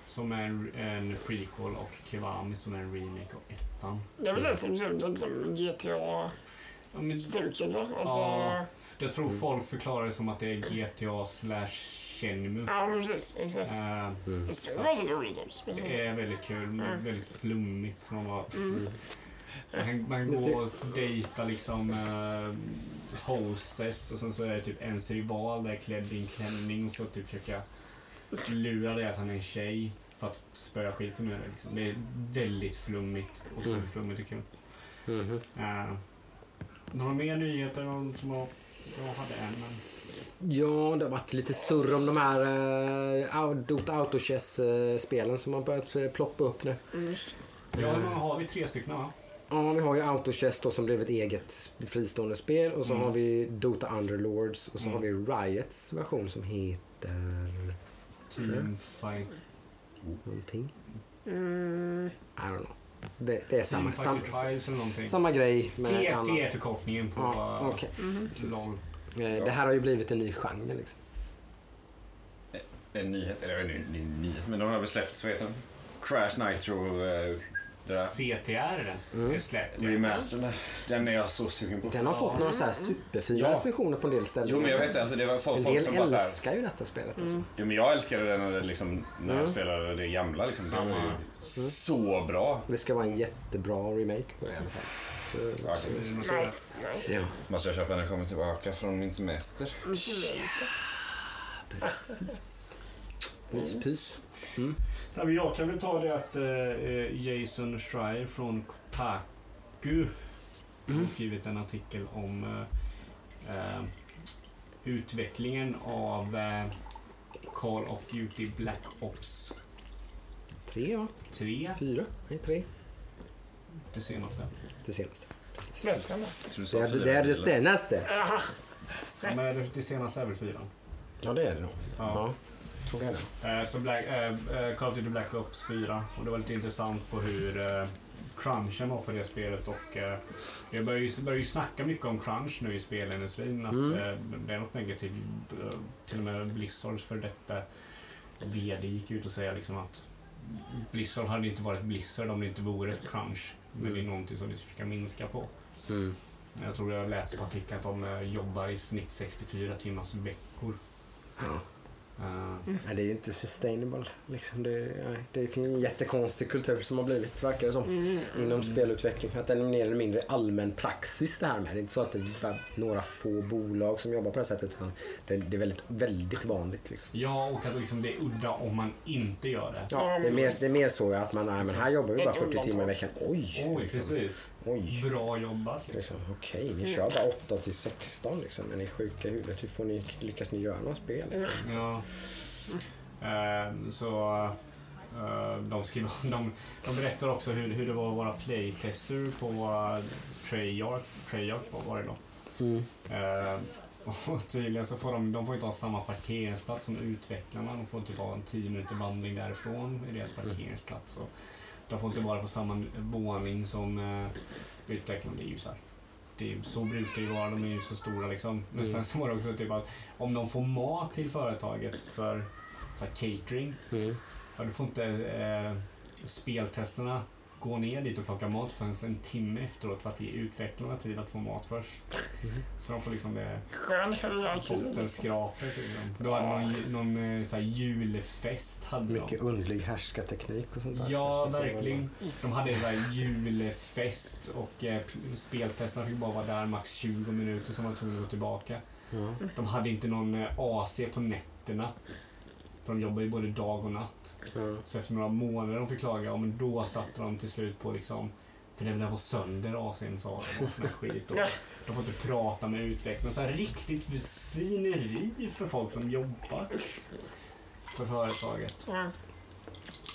[SPEAKER 4] som är en, en prequel och Kiwami som är en remake av ettan.
[SPEAKER 2] Det är väl det som ut som GTA-stuket
[SPEAKER 4] Ja, men,
[SPEAKER 2] va? Alltså,
[SPEAKER 4] Ja. jag tror
[SPEAKER 1] Mm.
[SPEAKER 4] folk förklarar det som att det är GTA slash Shenmue.
[SPEAKER 2] ja precis. exakt.
[SPEAKER 4] Eh,
[SPEAKER 1] Mm.
[SPEAKER 2] Det såg väldigt
[SPEAKER 4] det är väldigt kul,
[SPEAKER 2] Mm.
[SPEAKER 4] väldigt flummigt. Som man, bara,
[SPEAKER 2] Mm.
[SPEAKER 4] man, man går och dejtar liksom uh, hostess och sen så är det typ ens rival där klädd i en klänning och så typ försöka lura dig att han är en tjej för att spöa skiten ur dig. Liksom. Det är väldigt flummigt. Otroligt
[SPEAKER 1] Mm.
[SPEAKER 4] flummigt och kul.
[SPEAKER 1] Mhm.
[SPEAKER 4] Uh, några mer nyheter någon som har, jag hade en men...
[SPEAKER 1] Ja, det har varit lite surr om de här uh, Dota Autochess-spelen som har börjat eh, ploppa upp nu.
[SPEAKER 2] Mm, just
[SPEAKER 4] Ja, många har vi? Tre stycken va?
[SPEAKER 1] Ja, vi har ju Autochess då som blev ett eget fristående spel och så
[SPEAKER 4] Mm.
[SPEAKER 1] har vi Dota Underlords och så
[SPEAKER 4] Mm.
[SPEAKER 1] har vi Riots version som heter
[SPEAKER 4] Team Fight.
[SPEAKER 1] någonting.
[SPEAKER 2] Mm.
[SPEAKER 1] I don't know. Det, det är samma, sam, samma grej med
[SPEAKER 4] TFT är förkortningen på
[SPEAKER 1] Ja, okej.
[SPEAKER 2] Mhm.
[SPEAKER 4] LOL.
[SPEAKER 1] Eh, Det här har ju blivit en ny genre liksom.
[SPEAKER 3] En nyhet, eller en ny, ny, nyhet, men de har väl släppt, vad heter den? Crash Nitro, eh.
[SPEAKER 4] CTR.
[SPEAKER 1] Mm.
[SPEAKER 4] Det är släppt.
[SPEAKER 3] Remastern. Den är jag så sugen på.
[SPEAKER 1] Den har fått några så här superfina
[SPEAKER 3] Ja.
[SPEAKER 1] recensioner på en del ställen.
[SPEAKER 3] Jo men jag vet det, alltså det var folk,
[SPEAKER 1] En
[SPEAKER 3] folk
[SPEAKER 1] del
[SPEAKER 3] som bara såhär,
[SPEAKER 1] älskar ju detta spelet alltså.
[SPEAKER 2] Mm.
[SPEAKER 3] Jo men jag älskade det när, det liksom, när jag
[SPEAKER 1] Mm.
[SPEAKER 3] spelade det gamla liksom. Det var ju så bra.
[SPEAKER 1] Det ska vara en jättebra remake på det i alla fall. Så-
[SPEAKER 3] Ja,
[SPEAKER 2] Nice, nice.
[SPEAKER 1] Ja,
[SPEAKER 3] Måste jag köpa när jag kommer tillbaka från min semester.
[SPEAKER 1] precis. Myspys.
[SPEAKER 4] Ja, men jag kan väl ta det att eh, Jason Schreier från Kotaku har
[SPEAKER 1] Mm.
[SPEAKER 4] skrivit en artikel om eh, eh, utvecklingen av eh, Call of Duty Black Ops
[SPEAKER 1] Tre va?
[SPEAKER 4] 3,
[SPEAKER 1] Fyra? Nej, tre.
[SPEAKER 4] det senaste.
[SPEAKER 1] Det senaste. Det är det, är det senaste.
[SPEAKER 2] Jaha.
[SPEAKER 4] Ja, men det, det senaste är väl 4.
[SPEAKER 1] Ja, det är det nog.
[SPEAKER 4] Ja.
[SPEAKER 1] Ja, tror är det.
[SPEAKER 4] Eh, så Black, eh, Call of Duty Black Ops 4 och det var lite intressant på hur eh, crunchen var på det spelet och eh, jag börjar ju, börjar ju snacka mycket om crunch nu i spelindustrin att
[SPEAKER 1] Mm.
[SPEAKER 4] det är något negativt. Till och med Blizzards för detta VD gick ut och säga liksom att Blizzard hade inte varit Blizzard om det inte vore crunch. Men
[SPEAKER 1] Mm.
[SPEAKER 4] det är någonting som vi ska minska på.
[SPEAKER 1] Mm.
[SPEAKER 4] Jag tror jag läste på artikeln att de jobbar i snitt 64 timmars veckor.
[SPEAKER 1] Ja.
[SPEAKER 4] Eh,
[SPEAKER 1] Nej, det är ju inte sustainable. Liksom det, nej, det är en jättekonstig kultur som har blivit, verkar det som.
[SPEAKER 2] Mm.
[SPEAKER 1] Inom spelutveckling. Att det är mer eller mindre allmän praxis det här med. Det är inte så att det är bara några få bolag som jobbar på det här sättet. Utan det, det är väldigt, väldigt vanligt. Liksom.
[SPEAKER 4] Ja, och att liksom det är udda om man inte gör det.
[SPEAKER 1] Ja, det, är mer, det är mer så att man, nej, men här jobbar vi bara 40 timmar i veckan. Oj!
[SPEAKER 4] Oj,
[SPEAKER 1] liksom.
[SPEAKER 4] precis.
[SPEAKER 1] Oj.
[SPEAKER 4] Bra jobbat. Liksom.
[SPEAKER 1] Liksom, Okej, ni kör bara 8 till 16 liksom. Men ni är sjuka i huvudet. Hur får ni, lyckas ni göra några spel? Liksom?
[SPEAKER 4] Ja. Ehm, så eh, de, skriver, de, de berättar också hur, hur det var att vara playtester på uh, Treyarch, Treyarch var- det då.
[SPEAKER 1] Mm.
[SPEAKER 4] Ehm, och tydligen så får de, de får inte ha samma parkeringsplats som utvecklarna. De får typ ha en 10 minuter vandring därifrån i deras parkeringsplats. Och de får inte vara på samma våning som ju så här. Det är, så brukar det vara, de är ju så stora liksom. Men
[SPEAKER 1] Mm.
[SPEAKER 4] sen så var det också typ att om de får mat till företaget för så här catering,
[SPEAKER 1] Mm.
[SPEAKER 4] ja, då får inte eh, speltesterna gå ner dit och plocka mat förrän en timme efteråt för att ge utvecklarna tid att få mat först.
[SPEAKER 1] Mm.
[SPEAKER 4] Så de får liksom eh, bottenskrapet. Liksom. Då hade någon, någon eh, så här julfest. Hade
[SPEAKER 1] Mycket
[SPEAKER 4] de.
[SPEAKER 1] underlig härskarteknik och sånt där.
[SPEAKER 4] Ja,
[SPEAKER 1] Kanske.
[SPEAKER 4] verkligen. De hade en så här julfest och eh, speltesterna fick bara vara där max 20 minuter så de var tvungna att gå tillbaka.
[SPEAKER 1] Ja.
[SPEAKER 4] De hade inte någon eh, AC på nätterna. För de jobbar ju både dag och natt.
[SPEAKER 1] Ja.
[SPEAKER 4] Så efter några månader de fick klaga, ja, men då satte de till slut på liksom för det var sönder AC'n sa de och sån skit. Och de får inte prata med utvecklarna. Så här riktigt svineri för folk som jobbar för företaget.
[SPEAKER 2] Ja,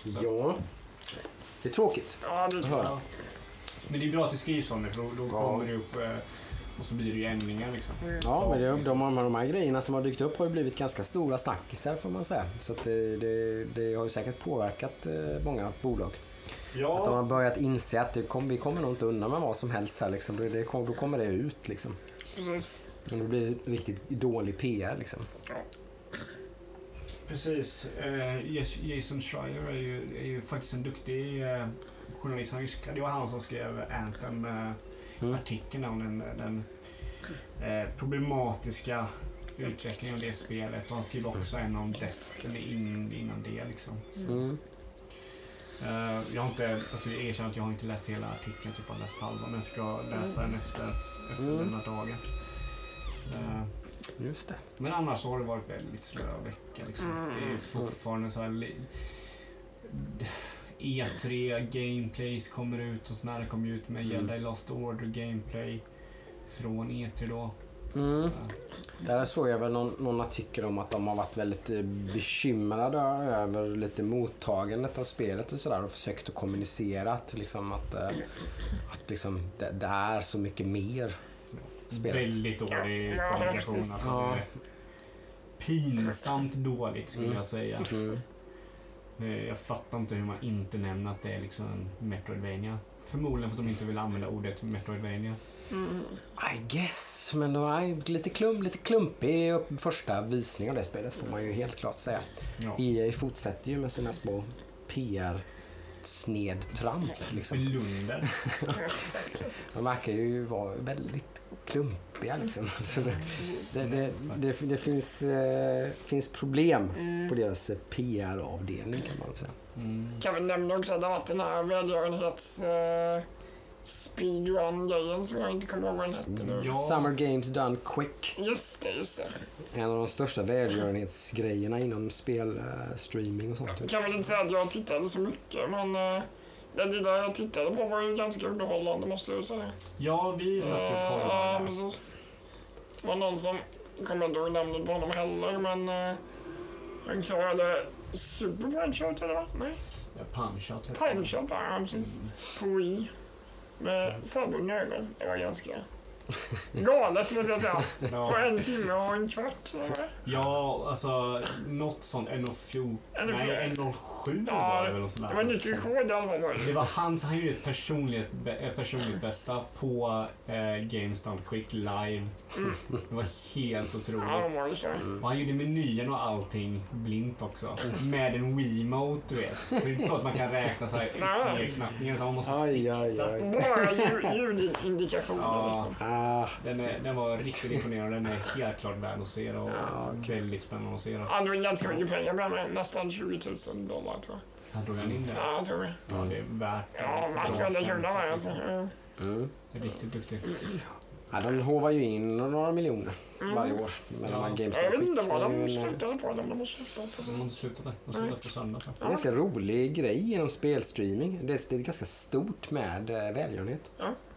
[SPEAKER 4] Så.
[SPEAKER 1] ja. Det är tråkigt.
[SPEAKER 2] Ja, det är klart.
[SPEAKER 4] Men det är bra att skrivs om det för då, då
[SPEAKER 1] Ja.
[SPEAKER 4] kommer det upp eh, och så blir det ju ändringar liksom.
[SPEAKER 1] Ja, men det, de, de, de här grejerna som har dykt upp har ju blivit ganska stora snackisar får man säga. Så att det, det, det har ju säkert påverkat eh, många bolag. Att de har börjat inse att det kom, vi kommer nog inte undan med vad som helst här. Liksom. Det, det, då kommer det ut. Liksom.
[SPEAKER 2] Precis.
[SPEAKER 1] Men då blir det riktigt dålig PR. Liksom.
[SPEAKER 4] Precis. Eh, Jas- Jason Schreier är ju, är ju faktiskt en duktig eh, journalist. Han Det var han som skrev Anthem eh,
[SPEAKER 1] Mm.
[SPEAKER 4] artikeln om den, den eh, problematiska utvecklingen av det spelet. Och han skrev också en om Destiny in, innan det. Liksom.
[SPEAKER 1] Mm.
[SPEAKER 4] Eh, jag har inte, alltså jag erkänner att jag har inte läst hela artikeln, typ bara läst halva, men jag ska läsa den efter, efter
[SPEAKER 1] Mm.
[SPEAKER 4] denna dagen. Eh,
[SPEAKER 1] Just det.
[SPEAKER 4] men annars har det varit väldigt slö vecka. Liksom.
[SPEAKER 2] Mm.
[SPEAKER 4] Det är fortfarande så här... li- E3 gameplays kommer ut och sådär. Det kommer ut med
[SPEAKER 1] Mm.
[SPEAKER 4] Jedi Lost Order gameplay från E3 då.
[SPEAKER 1] Mm.
[SPEAKER 4] Eh,
[SPEAKER 1] Där såg jag väl någon, någon artikel om att de har varit väldigt eh, bekymrade över lite mottagandet av spelet och sådär och försökt att kommunicera att, liksom, att, eh, att liksom, det, det är så mycket mer spelet.
[SPEAKER 4] Väldigt dålig
[SPEAKER 2] Ja, ja,
[SPEAKER 4] kommunikation. Alltså,
[SPEAKER 1] Ja.
[SPEAKER 4] pinsamt dåligt skulle
[SPEAKER 1] Mm.
[SPEAKER 4] jag säga.
[SPEAKER 1] Mm.
[SPEAKER 4] Eh, Jag fattar inte hur man inte nämner att det är liksom en Metroidvania. Förmodligen för att de inte vill använda ordet Metroidvania.
[SPEAKER 2] Mm.
[SPEAKER 1] I guess, men de är lite, klump, lite klumpig första visning av det spelet får man ju helt klart säga.
[SPEAKER 4] Ja.
[SPEAKER 1] EA fortsätter ju med sina små PR snedtramp liksom.
[SPEAKER 4] Blunder.
[SPEAKER 1] De verkar ju vara väldigt klumpiga liksom. Så det, det, det, det, det finns, eh, finns problem på deras eh, PR-avdelning kan man säga.
[SPEAKER 4] Mm.
[SPEAKER 2] Kan vi nämna också att den här välgörenhets... Uh, speedrun-grejen som jag inte kommer ihåg vad den hette nu.
[SPEAKER 4] Ja.
[SPEAKER 1] Summer Games Done Quick.
[SPEAKER 2] Just det, just det.
[SPEAKER 1] En av de största välgörenhetsgrejerna inom spelstreaming och sånt.
[SPEAKER 2] kan väl inte säga att jag tittade så mycket, men uh, det lilla jag tittade på var ju ganska underhållande måste jag säga.
[SPEAKER 4] Ja, vi satt ju och
[SPEAKER 2] Ja,
[SPEAKER 4] kollade.
[SPEAKER 2] precis. Det var någon som, jag kommer inte ihåg namnet på honom heller, men uh, han klarade Super Punch-Out eller vad? Nej,
[SPEAKER 4] Ja, Punch-Out.
[SPEAKER 2] Punch-Out han precis. På Wii. Med förbundna ögon. Det jag ganska Galet måste jag säga. På
[SPEAKER 4] Ja,
[SPEAKER 2] en timme och en kvart.
[SPEAKER 4] ja alltså något sånt. 1.14. Nej, 1.07 var det väl. och sådär.
[SPEAKER 2] Det var nytt rekord i alla fall.
[SPEAKER 4] Det var han, han gjorde ett personligt, eh, personligt bästa på eh, Games Done Quick live.
[SPEAKER 2] Mm.
[SPEAKER 4] Det var helt
[SPEAKER 2] Ja,
[SPEAKER 4] otroligt.
[SPEAKER 2] de var det så.
[SPEAKER 4] Och han gjorde menyn och allting blint också. Med en Wiimote, du vet. Det är inte så att man kan räkna så här
[SPEAKER 2] Nej.
[SPEAKER 4] ner knappningen utan man måste
[SPEAKER 1] Aj, aj,
[SPEAKER 4] sikta.
[SPEAKER 1] aj.
[SPEAKER 2] Bara ljud- ljudindikationer
[SPEAKER 4] Ja.
[SPEAKER 2] liksom.
[SPEAKER 1] Ah,
[SPEAKER 4] Den, är, den var riktigt imponerande. Den är helt klart värd att se och
[SPEAKER 2] Ja,
[SPEAKER 4] väldigt spännande att se.
[SPEAKER 2] Han drog ganska mycket pengar med mig. Nästan 20 000 dollar tror jag.
[SPEAKER 4] Han drog han in det.
[SPEAKER 2] Ja, jag tror det.
[SPEAKER 4] Ja, det är värt det.
[SPEAKER 2] Ja, man
[SPEAKER 4] Bra
[SPEAKER 2] kan det kul där alltså. Mm.
[SPEAKER 4] Riktigt duktig.
[SPEAKER 1] Ja, de hovar ju in några miljoner
[SPEAKER 2] Mm.
[SPEAKER 1] varje år med de här
[SPEAKER 4] Ja.
[SPEAKER 1] GameStop
[SPEAKER 2] Jag vet inte vad de slutade på. De har slutat.
[SPEAKER 4] De har inte slutat där. De slutar på söndag. jag.
[SPEAKER 1] en ganska rolig grej genom spelstreaming. Det är, det är ganska stort med eh, välgörenhet.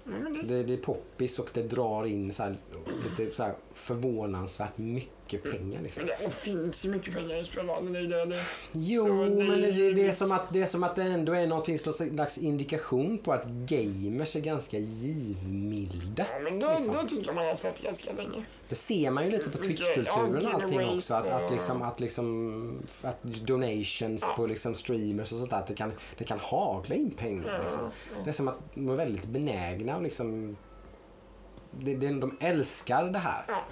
[SPEAKER 2] Mm, det,
[SPEAKER 1] Det, det är poppis och det drar in så här, lite så här förvånansvärt mycket pengar. Liksom.
[SPEAKER 2] men det finns ju mycket pengar i spelvärlden. Det är det. det.
[SPEAKER 1] Jo,
[SPEAKER 2] Så
[SPEAKER 1] men det, det, det, är som att, det är som att det ändå är någon slags indikation på att gamers är ganska givmilda.
[SPEAKER 2] Ja, men det,
[SPEAKER 1] Liksom.
[SPEAKER 2] det tycker jag man har sett ganska länge.
[SPEAKER 1] Det ser man ju lite på
[SPEAKER 2] Mycket,
[SPEAKER 1] Twitch-kulturen och allting också. Att, att, liksom, att, liksom, att donations
[SPEAKER 2] Ja.
[SPEAKER 1] på liksom streamers och sånt där, att det kan, det kan hagla in pengar. Liksom.
[SPEAKER 2] Ja,
[SPEAKER 1] Det är som att de är väldigt benägna och liksom... Det, det, de älskar det här.
[SPEAKER 2] Ja.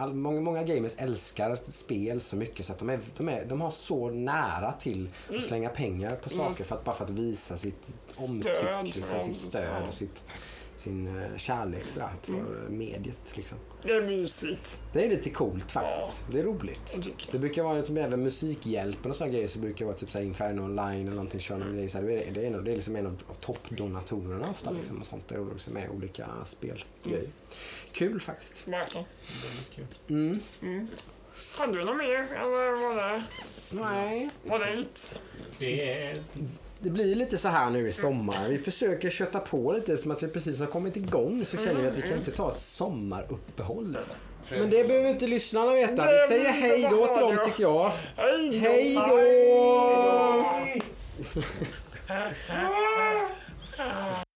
[SPEAKER 1] All, många, många gamers älskar spel så mycket så att de, är, de, är, de har så nära till att
[SPEAKER 2] Mm.
[SPEAKER 1] slänga pengar på
[SPEAKER 2] Mm.
[SPEAKER 1] saker för att, bara för att visa sitt omtycke, liksom,
[SPEAKER 2] ja,
[SPEAKER 1] sitt stöd
[SPEAKER 2] ja.
[SPEAKER 1] och sitt, sin eh, kärlek sådär, för
[SPEAKER 2] Mm.
[SPEAKER 1] mediet. Liksom.
[SPEAKER 2] Det är mysigt.
[SPEAKER 1] Det är lite coolt faktiskt. Det är roligt. Det brukar vara typ även Musikhjälpen och sådana grejer så brukar det vara typ Inferno Online eller någonting. Kör någon grej, så här, det, är, det, är, det är liksom en av, toppdonatorerna ofta.
[SPEAKER 2] Mm.
[SPEAKER 1] Liksom, och sånt. Det är med olika spelgrejer. Kul faktiskt.
[SPEAKER 2] Verkligen.
[SPEAKER 4] Väldigt kul.
[SPEAKER 1] Mm.
[SPEAKER 2] Mm. Hade du något mer? Eller var det,
[SPEAKER 1] Nej.
[SPEAKER 2] var det it?
[SPEAKER 4] Det är...
[SPEAKER 1] Det blir lite så här nu i sommar. Vi försöker kötta på lite som att vi precis har kommit igång. Så känner vi att vi kan inte ta ett sommaruppehåll. Men det behöver inte lyssnarna veta. Vi säger hej då till dem tycker jag.
[SPEAKER 2] Hej då!